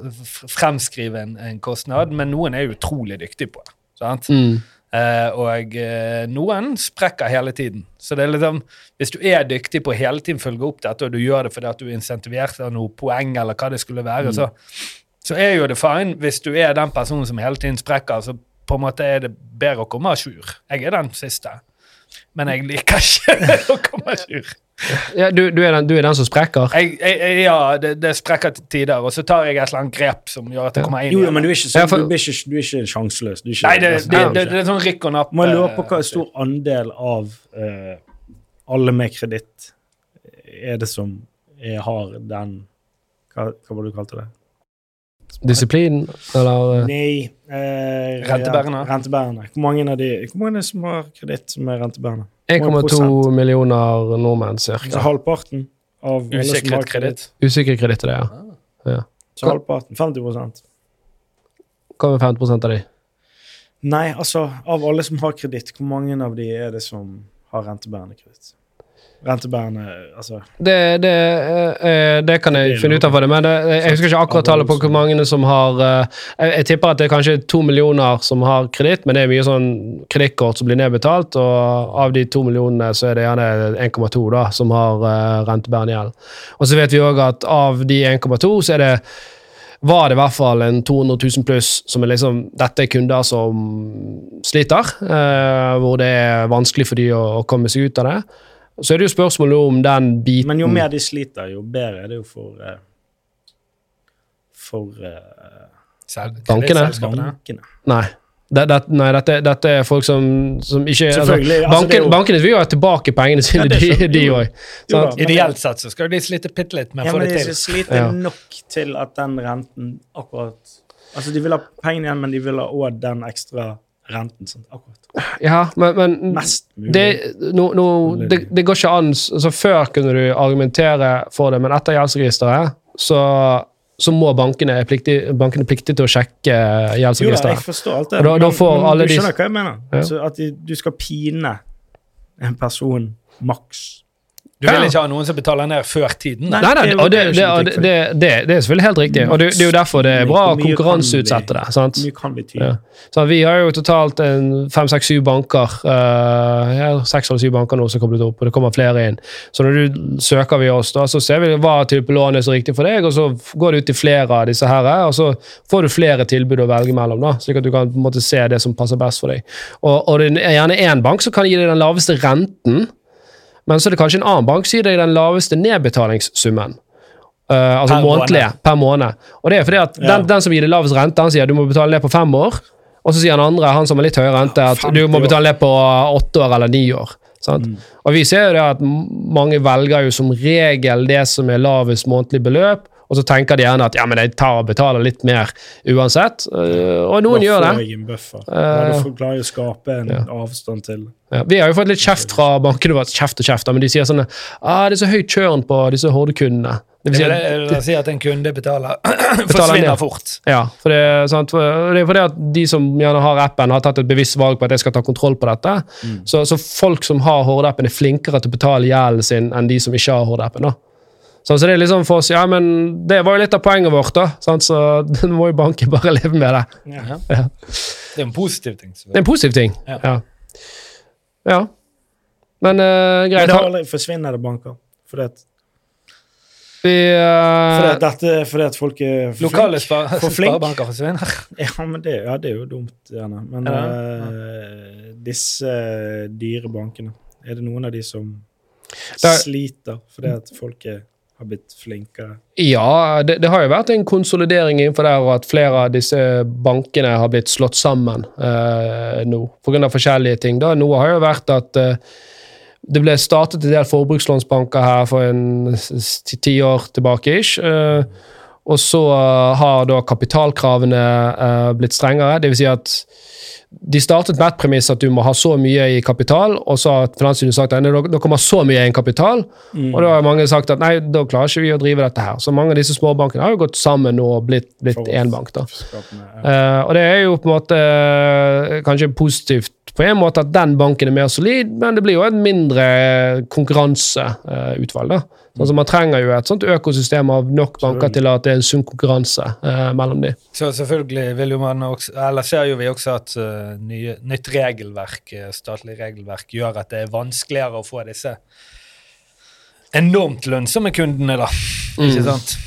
fremskrive en, en kostnad, men noen er utrolig dyktige på det. Sant? Mm. Eh, og eh, noen sprekker hele tiden. Så det er liksom, hvis du er dyktig på å hele tiden følge opp dette, og du gjør det fordi at du er insentivert av noe poeng, eller hva det skulle være, så, så er jo det fine. Hvis du er den personen som hele tiden sprekker, så på en måte er det bedre å komme à jour. Jeg er den siste. Men jeg liker ikke [LAUGHS] å komme à jour. Ja, du, du, er den, du er den som sprekker? Jeg, jeg, ja, det, det sprekker til tider, og så tar jeg et eller annet grep som gjør at det kommer inn Jo, jo, men du er ikke, Ja, sånn, for- du er ikke, du er ikke sjanseløs. Du er ikke, Nei, det, det, er det, det er sånn rykk og napp. Man lurer på hva eh, stor andel av uh, alle med kreditt er det som er, har den Hva, hva var det du kalte det? Disiplin, eller eh, Nei eh, Rentebærende. rent- Rentebærende. Hvor mange av de Hvor mange som har kreditt som er rentebærende? 1,2 millioner nordmenn, Så halvparten av Usikret kreditt. Usikker kreditt er det, ja. Så halvparten. 50 Hva med 50% av de? Nei, altså, av alle som har kreditt, hvor mange av de er det som har rentebærende kreditt? Rentebærende Altså Det, det, eh, eh, det kan jeg finne ut av for det, men det, jeg husker ikke akkurat tallet på hvor mange som har eh, Jeg, jeg tipper at det er kanskje to millioner som har kreditt, men det er mye sånn kredittkort som blir nedbetalt, og av de to millionene så er det gjerne 1,2 da, som har rentebærende gjeld. Og så vet vi òg at av de 1,2 så er det var det i hvert fall en 200 000 pluss som er liksom Dette er kunder som sliter, eh, hvor det er vanskelig for de å, å komme seg ut av det. Så er det jo spørsmålet om den biten Men jo mer de sliter, jo bedre er det jo for eh, For uh, Bankene? bankene. Nei. Det, det, nei, dette, dette er folk som, som ikke altså, banken, altså, det er jo- Bankene vil jo ha tilbake pengene sine, Ja, de- òg. Ideelt sett så skal de slite bitte litt med å Ja, få men til. de sliter Ja. nok til at den renten akkurat Altså, de vil ha pengene igjen, men de vil ha òg den ekstra renten. Sånn, Akkurat. Ja, men, men Mest mulig. det, no, no, det, det går ikke an altså Før kunne du argumentere for det, men etter gjeldsregisteret så, så må bankene er pliktig, bankene er til å sjekke jo da, jeg forstår alt det. Da- da men- får men du de- skjønner hva jeg mener? Ja. Altså, at de, du skal pine en person maks. Du vil ikke ha noen som betaler ned før tiden? Nei. Nei, nei, det og det, det det, det, det, det, det er selvfølgelig helt riktig. Og det, det er jo derfor det er bra å konkurranseutsette det. sant? Ja. Så vi har jo totalt fem, seks, syv banker. Uh, ja, seks eller syv banker nå som er koblet opp, og det kommer flere inn. Så når du søker vi oss, da, så ser vi hva type lån er så riktig for deg, og så går det ut til flere av disse her, og så får du flere tilbud å velge mellom, da, slik at du kan på en måte se det som passer best for deg. Og, og det er gjerne én bank som kan gi deg den laveste renten, men så er det kanskje en annen bankside i den laveste nedbetalingssummen. Uh, altså Per månedlige, per måned. Og det er fordi at Ja. den, den som gir deg lavest rente, han sier du må betale ned på fem år. Og så sier han andre, han som har litt høyere rente, at du må betale ned på åtte år eller ni år. Mm. Og vi ser jo det at mange velger jo som regel det som er lavest månedlig beløp, og så tenker de gjerne at ja, men jeg tar og betaler litt mer uansett. Uh, og noen Da gjør får det. jeg en buffer. Da du får klare å skape en ja. avstand til Ja, vi har jo fått litt kjeft fra bankene våre, kjeft og kjeft, da, men de sier sånn ah, det er så høy churn på disse Horde-kundene. Det vil si det, at, jeg vil si at en kunde betaler [CLEARS THROAT] ned. forsvinner fort. ja, for det, sant? For det er fordi at de som gjerne har appen, har tatt et bevisst valg på at jeg skal ta kontroll på dette. Så, så folk som har Horde-appen, er flinkere til å betale gjelden sin enn de som ikke har Horde-appen. da. Sånn, så det er liksom for oss, ja, men det var jo litt av poenget vårt, da. Sant? Så [LAUGHS] du må jo banke bare leve med det. Ja. Ja. Det er en positiv ting. Det er en positiv ting. Ja. Ja. ja. Men uh, Men greit. det har aldri forsvinner det banker. Fordi at, Vi, uh, fordi at, dette, fordi at folk er for Lokale flink. spar For sparebanker forsvinner. [LAUGHS] Ja, men det, ja, det er jo dumt, gjerne. Men Ja, uh, disse dyre bankene, er det noen av de som Der- sliter fordi at folk er, har blitt flinkere? Ja, det, det har jo vært en konsolidering innenfor der, og at flere av disse bankene har blitt slått sammen eh, nå, pga. forskjellige ting. Da. Noe har jo vært at eh, det ble startet en del forbrukslånsbanker her for en ti år tilbake. ish, eh, og så har da kapitalkravene eh, blitt strengere. Det vil si at de startet med et premiss at du må ha så mye i kapital, og så har Finanstilsynet sagt at dere kommer så mye egenkapital. Og da har mange sagt at nei, da klarer ikke vi å drive dette her. Så mange av disse småbankene har jo gått sammen og blitt, blitt én bank. da. Uh. Eh, og det er jo på en måte uh, kanskje positivt på en måte at den banken er mer solid, men det blir jo et mindre konkurranseutvalg. da. Altså, Man trenger jo et sånt økosystem av nok banker til at det er en sunn konkurranse uh, mellom de. Så selvfølgelig vil jo man også, eller ser jo vi også at nye, nytt regelverk, eh, statlig regelverk, gjør at det er vanskeligere å få disse enormt lønnsomme kundene, da. Ikke Mm. sant?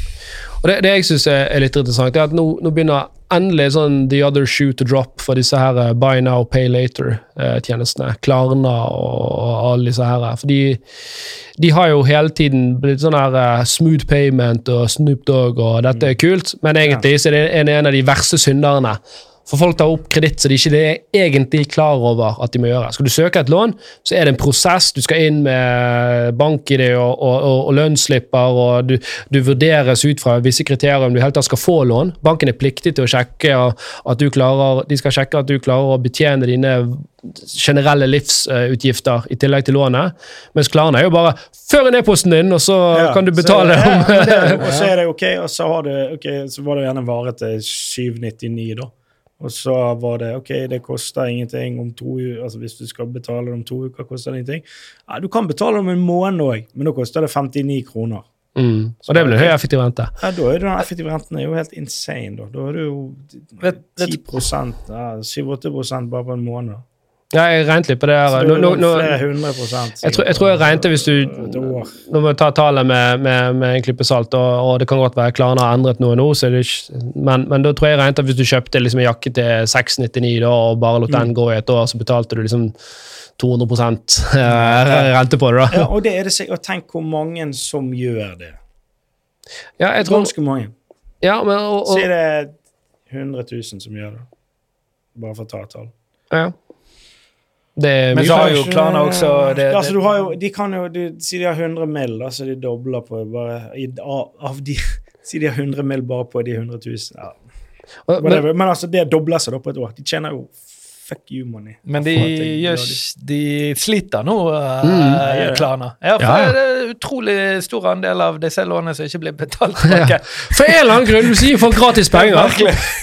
Og det, det jeg syns er, litt interessant, er at nå, nå begynner endelig sånn the other shoe to drop for disse her eh, buy now, pay later-tjenestene. Klarna og, og alle disse her. For de har jo hele tiden blitt sånn her eh, smooth payment og Snoop Dogg og dette er kult, men egentlig så er det en, en av de verste synderne. For folk tar opp kreditt så de ikke er egentlig klar over at de må gjøre. Skal du søke et lån, så er det en prosess. Du skal inn med bank-ID og, og, og, og lønnsslipper, og du, du vurderes ut fra visse kriterier om du helt tatt skal få lån. Banken er pliktig til å sjekke at du klarer, de skal sjekke at du klarer å betjene dine generelle livsutgifter i tillegg til lånet. Mens Klarna er jo bare før inn e-posten din, og så Ja, kan du så- betale. [LAUGHS] ja, det er [LAUGHS] Og så er det ok, og så, har du, okay, så var det gjerne vare til 799, da. Og så var det ok, det koster ingenting om to uker. altså Hvis du skal betale det om to uker, koster det ingenting. Ja, Du kan betale om en måned òg, men da koster det 59 kroner. Mm. Og det blir høy effektiv rente. Ja, Da er den effektive renten er jo helt insane, da. Da er det jo Vet- vet- 10 ja, 7-8 bare på en måned. Ja, jeg regnet litt på det. Her. Nå, nå, nå, jeg, tror, jeg tror jeg regnet hvis du Nå må vi ta tallet med, med, med en klype salt, og, og det kan godt være Klarna har endret noe nå, så det ikke, men, men da tror jeg regnet at hvis du kjøpte liksom en jakke til 699 da, og bare lot Mm. den gå i et år, så betalte du liksom 200 eh, rente på det. da. Ja, og det er det sikkert. Tenk hvor mange som gjør det. Ja, jeg tror, Ganske mange. ja, men, og, Si og, det er 100 000 som gjør det. Bare for å ta et tall. ja. Det er Men så har jo klaner også det, det. altså, du har jo, de kan jo du, Si de har 100 mill., så altså de dobler på bare i, av, av de [LAUGHS] Si de har 100 mill. bare på de 100 000. Ja, men, men altså, det dobler seg da på et år. De tjener jo fuck you money. Men de, gjør, de sliter nå, uh, Mm. Klarna. Ja, for Ja, ja. det er utrolig stor andel av disse lånene som ikke blir betalt [LAUGHS] tilbake. For en eller annen grunn, hvis du gir folk gratis [LAUGHS] penger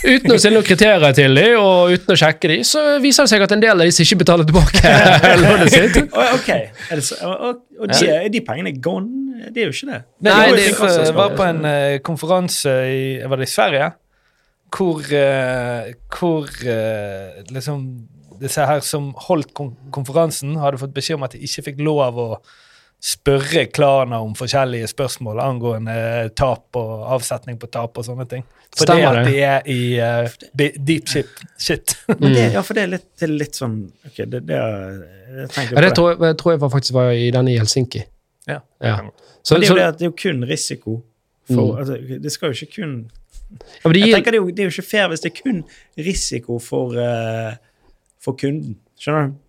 uten å stille noen kriterier til dem, og uten å sjekke dem, så viser det seg at en del av disse ikke betaler tilbake [LAUGHS] lånet sitt. Ok. Er det så, og og, de, er de pengene gone? Det er jo ikke det. Nei, de det- var- var på en uh, konferanse i Var det i Sverige? Hvor, eh, hvor eh, liksom disse her som holdt kon konferansen, hadde fått beskjed om at de ikke fikk lov å spørre Klarna om forskjellige spørsmål angående eh, tap og avsetning på tap og sånne ting. Fordi Stemmer at de er i uh, deep shit. shit. [LAUGHS] Det, Mm. ja, for det er litt, det er litt sånn Ok, det, det er, jeg tenkte Ja, det på det. tror jeg, tror jeg var faktisk var i den i Helsinki. Ja. Ja. Så, det er så, jo det at det er jo kun risiko. For, Mm. altså, det skal jo ikke kun ja, men de Jeg tenker det er, jo, det er jo ikke fair hvis det er kun risiko for, uh, for kunden. Skjønner du?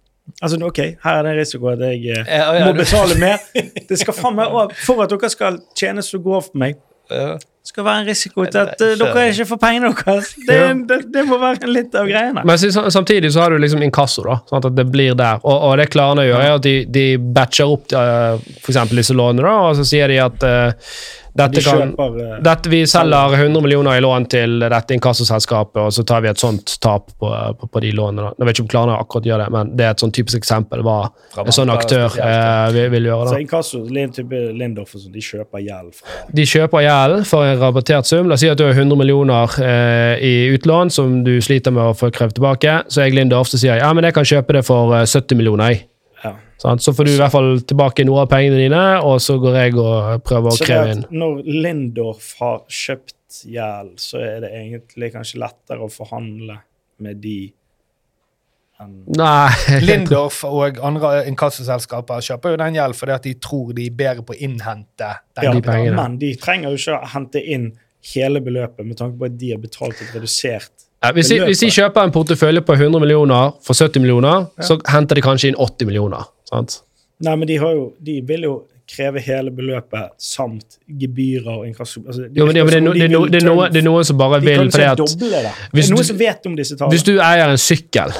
Altså, ok, her er det en risiko at jeg uh, Ja, ja, må du- betale [LAUGHS] mer. Det skal faen meg For at dere skal tjene så godt på meg, Ja. skal være en risiko til at eh, dere ikke får pengene deres. Det, det, det må være litt av greiene. men samtidig så har du liksom inkasso, da, sånn at det blir der. Og, og det Klarna gjør, er at de, de batcher opp uh, f.eks. disse lånene, da, og så sier de at eh, Dette kan, kjøper eh, dette, vi selger 100 millioner i lån til dette inkassoselskapet, og så tar vi et sånt tap på, på, på de lånene. Jeg vet ikke om Klarna akkurat gjør det, men det er et sånn typisk eksempel hva en sånn aktør eh, vil, vil gjøre. Så da. inkasso, Lindorf og sånn, de kjøper gjeld fra De kjøper gjeld for en rabattert sum. La oss si at du har 100 millioner eh, i utlån som du sliter med å få krevd tilbake. Så jeg Lindorf, så sier jeg ja, men jeg kan kjøpe det for eh, 70 millioner. jeg. Ja. Så får du i hvert fall tilbake noe av pengene dine, og så går jeg og prøver å Så kreve inn. når Lindorf har kjøpt gjeld, så er det egentlig kanskje lettere å forhandle med de enn Nei, [LAUGHS] Lindorf og andre inkassoselskaper kjøper jo den gjeld fordi at de tror de er bedre på å innhente den ja, de pengene. Men de trenger jo ikke å hente inn hele beløpet med tanke på at de har betalt et redusert Ja, hvis, de, hvis de kjøper en portefølje på 100 millioner for 70 millioner, så henter de kanskje inn 80 millioner. Sant? Nei, men de, har jo, de vil jo kreve hele beløpet samt gebyrer og inkasso... Altså, Jo, men, ja, men det, er no, det, er no, det, er noe, det er noen som bare vil fordi at det. hvis det du- vet om disse tallene. Hvis du eier en sykkel,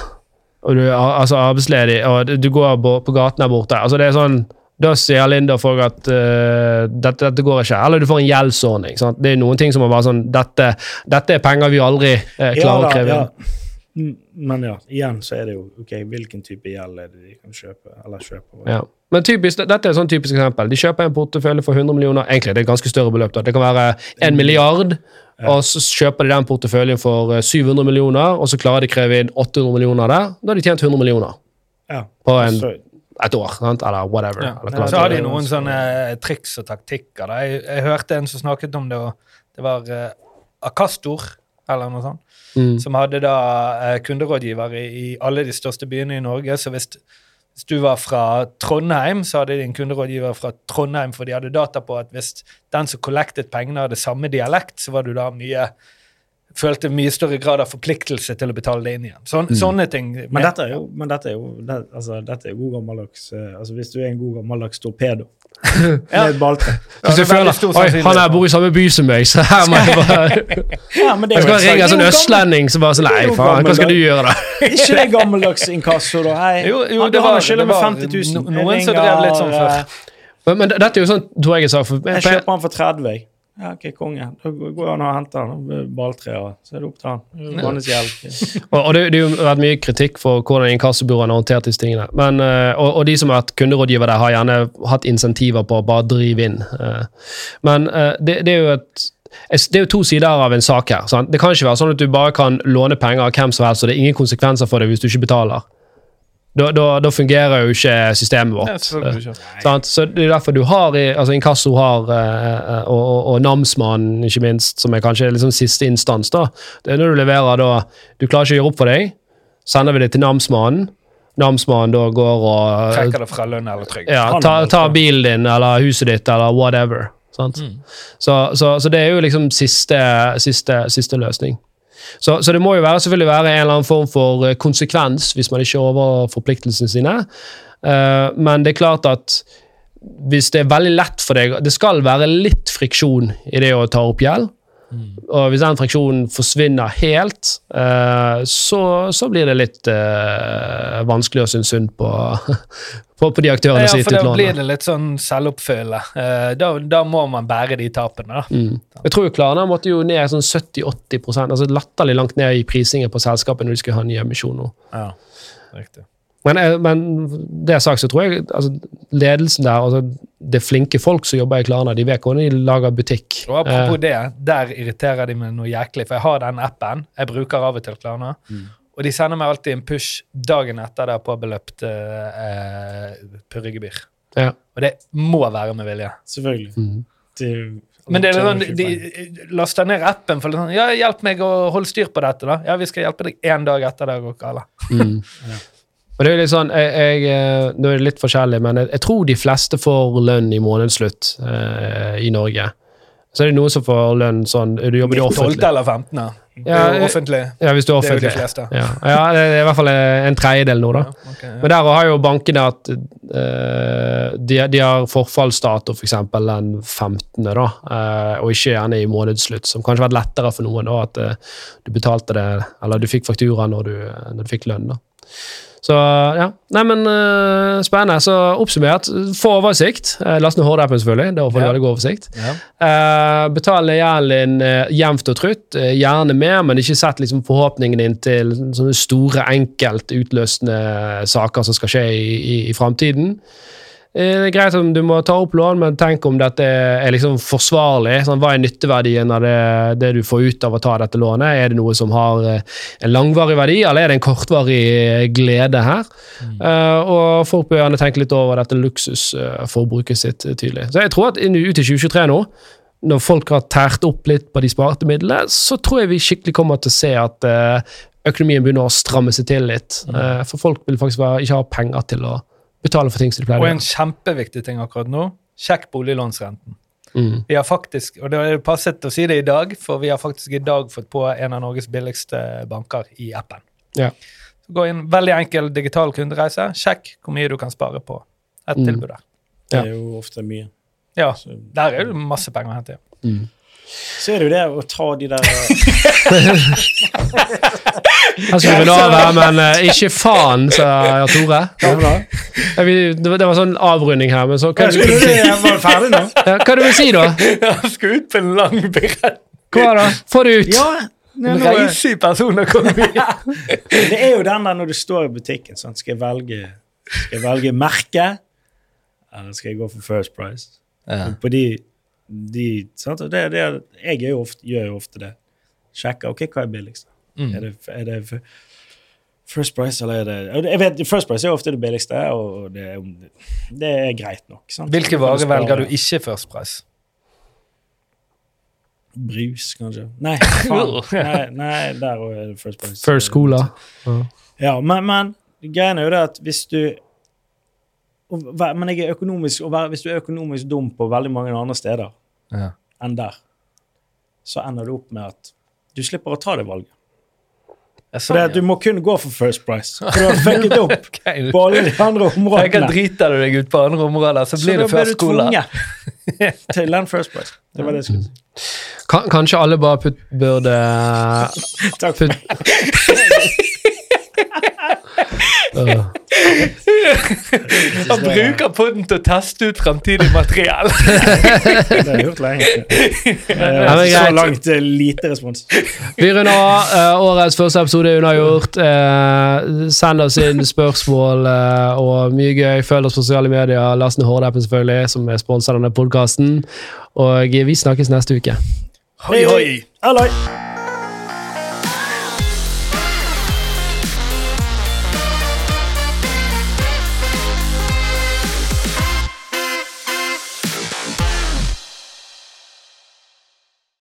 og du er altså arbeidsledig, og du går på, på gaten der borte altså det er sånn, Da sier Linda folk at uh, dette, dette går ikke. Eller du får en gjeldsordning. Sant? Det er noen ting som er bare sånn Dette, dette er penger vi aldri uh, klarer da, å kreve inn. Ja. Men ja, igjen så er det jo ok, hvilken type gjeld er det de kan kjøpe? Eller kjøpe Ja. Men typisk, dette er et sånn typisk eksempel. De kjøper en portefølje for 100 millioner. Egentlig det er et ganske større beløp. da. Det kan være en milliard, og så kjøper de den porteføljen for eh, 700 millioner, og så klarer de å kreve inn 800 millioner der. Da har de tjent 100 millioner Ja. på en, Så, et år. Sant? Eller whatever. Ja. Eller Ja, så har de noen sånne triks og taktikker. Jeg, jeg hørte en som snakket om det, og det var uh, Akastor, eller noe sånt, Mm. som hadde da uh, kunderådgiver i, i alle de største byene i Norge. Så hvis, hvis du var fra Trondheim, så hadde de en kunderådgiver fra Trondheim, for de hadde data på at hvis den som kollektet pengene, hadde samme dialekt, så var du da mye følte mye større grad av forpliktelse til å betale det inn igjen. Sånn, Sånne ting. men dette er jo, men dette er jo det, altså, dette er god gammeldags eh, altså, Hvis du er en god gammeldags torpedo [LAUGHS] med et balltre Ja, Hvis det du er føler Oi, han her bor i samme by som meg, så her må jeg [LAUGHS] bare ja, men det Jeg er skal ringe en sånn østlending som bare sånn Nei, faen, hva skal du gjøre, da? [LAUGHS] Ikke det gammeldags inkasso, da? Hei, Jo, jo, han, det var- har skylder med 50 000. noen som drev litt sånn før. eh, Men, men dette er jo sånn, tror jeg jeg sa for, Jeg kjøper han for 30. jeg. Ja, ok, konge. Da går han og henter han. balltreet, så er det opp til han. Hans hjelp. [LAUGHS] Og, og det, det har vært mye kritikk for hvordan inkassobyråene har håndtert disse tingene. Men, eh, og, og de som har vært kunderådgiver der, har gjerne hatt insentiver på å bare drive inn. eh. Men eh, det, det er jo et det er jo to sider av en sak her. Sant? Det kan ikke være sånn at du bare kan låne penger av hvem som helst, og det er ingen konsekvenser for det hvis du ikke betaler. Da, da, da fungerer jo ikke systemet vårt. Ja, ikke. Så Det er derfor du har altså Inkasso har, eh, og, og, og namsmannen, ikke minst, som er kanskje liksom siste instans. da. Det er når du leverer da Du klarer ikke å gjøre opp for deg, sender vi det til namsmannen. Namsmannen da går og Trekker det fra lønn eller trygd. ja, tar ta, ta bilen din eller huset ditt eller whatever. Sant? Så, så, så det er jo liksom siste, siste, siste løsning. Så, så det må jo være, selvfølgelig være en eller annen form for eh, konsekvens hvis man ikke over forpliktelsene sine. Uh, men det er klart at hvis det er veldig lett for deg Det skal være litt friksjon i det å ta opp gjeld. Og hvis den friksjonen forsvinner helt, eh, så, så blir det litt eh, vanskelig å synes synd på, [LAUGHS] på, på de aktørene Ja, som har gitt da blir det litt sånn selvoppfyllende. Eh, da, da må man bære de tapene. Mm. Jeg tror Klarna måtte jo ned sånn 70-80% altså latterlig langt ned i prisingen på selskapet når de skulle ha ny emisjon nå. Ja, riktig. Men, men det sagt, så tror jeg altså, ledelsen der, altså, det er flinke folk som jobber i Klarna, de vet hvordan de lager butikk. Og apropos Eh, det, der irriterer de meg noe jæklig, for jeg har den appen. Jeg bruker av og til Klarna. Og de sender meg alltid en push dagen etter det er påbeløpt eh, purregebyr. ja. Og det må være med vilje. Selvfølgelig. Mm. Det, Men det er sånn, de laster ned appen for sånn Ja, hjelp meg å holde styr på dette, da. Ja, vi skal hjelpe deg én dag etter det går galt. Mm. Og det er litt sånn, jeg, jeg, eh, Nå er det litt forskjellig, men jeg, jeg tror de fleste får lønn i månedsslutt eh, i Norge. Så er det noen som får lønn sånn Du jobber i 12. eller 15. Det Ja, eh, offentlig. Ja, hvis du er Det er jo de fleste. Ja, ja det er i hvert fall en tredjedel nå, da. Ja, okay, ja. Men der har jo bankene at uh, de, de har forfallsdato f.eks. For den 15., da, uh, og ikke gjerne i månedsslutt, som kanskje har vært lettere for noen. da, At uh, du betalte det, eller du fikk faktura når du, når du fikk lønn. da. Så ja. Nei, men uh, spennende. Så oppsummert, få oversikt. Uh, Last ned Horde-appen, selvfølgelig. Da får du Ja. veldig god oversikt. Ja. Uh, betal gjelden uh, jevnt og trutt. gjerne mer, men ikke sett liksom, forhåpningen din til sånne store, enkelt utløsende saker som skal skje i, i, i framtiden. Eh, Det er greit om du må ta opp lån, men tenk om dette er liksom forsvarlig. Sånn, hva er nytteverdien av det, det du får ut av å ta dette lånet? Er det noe som har eh, en langvarig verdi, eller er det en kortvarig eh, glede her? Eh, og folk bør gjerne tenke litt over dette luksusforbruket sitt tydelig. Så jeg tror at ut i 2023 nå, når folk har tært opp litt på de sparte midlene, så tror jeg vi skikkelig kommer til å se at uh, økonomien begynner å stramme seg til litt. Uh, for folk vil faktisk være, ikke ha penger til å betale for ting som du pleier Og en kjempeviktig ting akkurat nå, sjekk boliglånsrenten. Mm. Vi har faktisk, og det er passet å si det i dag, for vi har faktisk i dag fått på en av Norges billigste banker i appen. Ja. Så Gå inn, veldig enkel digital kundereise, sjekk hvor mye du kan spare på et Mm. tilbud der. Det er jo ofte mye. Ja, der er det masse penger å hente. Mm. Så er det jo det å ta de der [LAUGHS] Han Her skulle vel av her, men uh, ikke faen, sa Jan Tore. Eh, Det var, sånn avrunding her, men så hva, du, skulle si var ferdig nå. ja, hva du vil si, da? Jeg skal ut på en lang berett. Hva da? Få det ut! Ja, er reise i personøkonomi. det er jo den der når du står i butikken. sånn, Skal, jeg velge, skal jeg velge merke, eller skal jeg gå for First Price? Og På de, de sant? Det, det, jeg gjør jo, ofte, gjør jo ofte det. Sjekker ok, hva er billigst. Mm. Er det, er det First Price, eller er det jeg vet, First Price er ofte det billigste, og det, det er greit nok. Sant? Hvilke varer velger du ikke First Price? Brus, kanskje. Nei, [LAUGHS] faen. nei, nei der òg er det First Price. First Cola. Ja. Ja, men, men greien er jo det at hvis du Men jeg er økonomisk, være- hvis du er økonomisk dum på veldig mange andre steder Ja. enn der, så ender du opp med at du slipper å ta det valget. For det at du må kun gå for First Price. For [LAUGHS] du har fucket opp på alle de andre Tenk at områdene. driter du deg ut på andre områder, så Så blir da det First Cola. til den First Price. Det var det jeg skulle si. Kanskje alle bare putt, burde [LAUGHS] Takk for Øh. [LAUGHS] Han bruker podden til å teste ut fremtidig materiell. [LAUGHS] det. har jeg gjort lenge. Eh, men Så langt eh, lite respons. Vi runder av. Eh, årets første episode er unnagjort. Uh, send oss inn spørsmål eh, og mye gøy. Følg oss på sosiale medier. Last ned Horde-appen, selvfølgelig, som er sponset av denne podkasten. Og vi snakkes neste uke. Hoi, hoi. Halloi!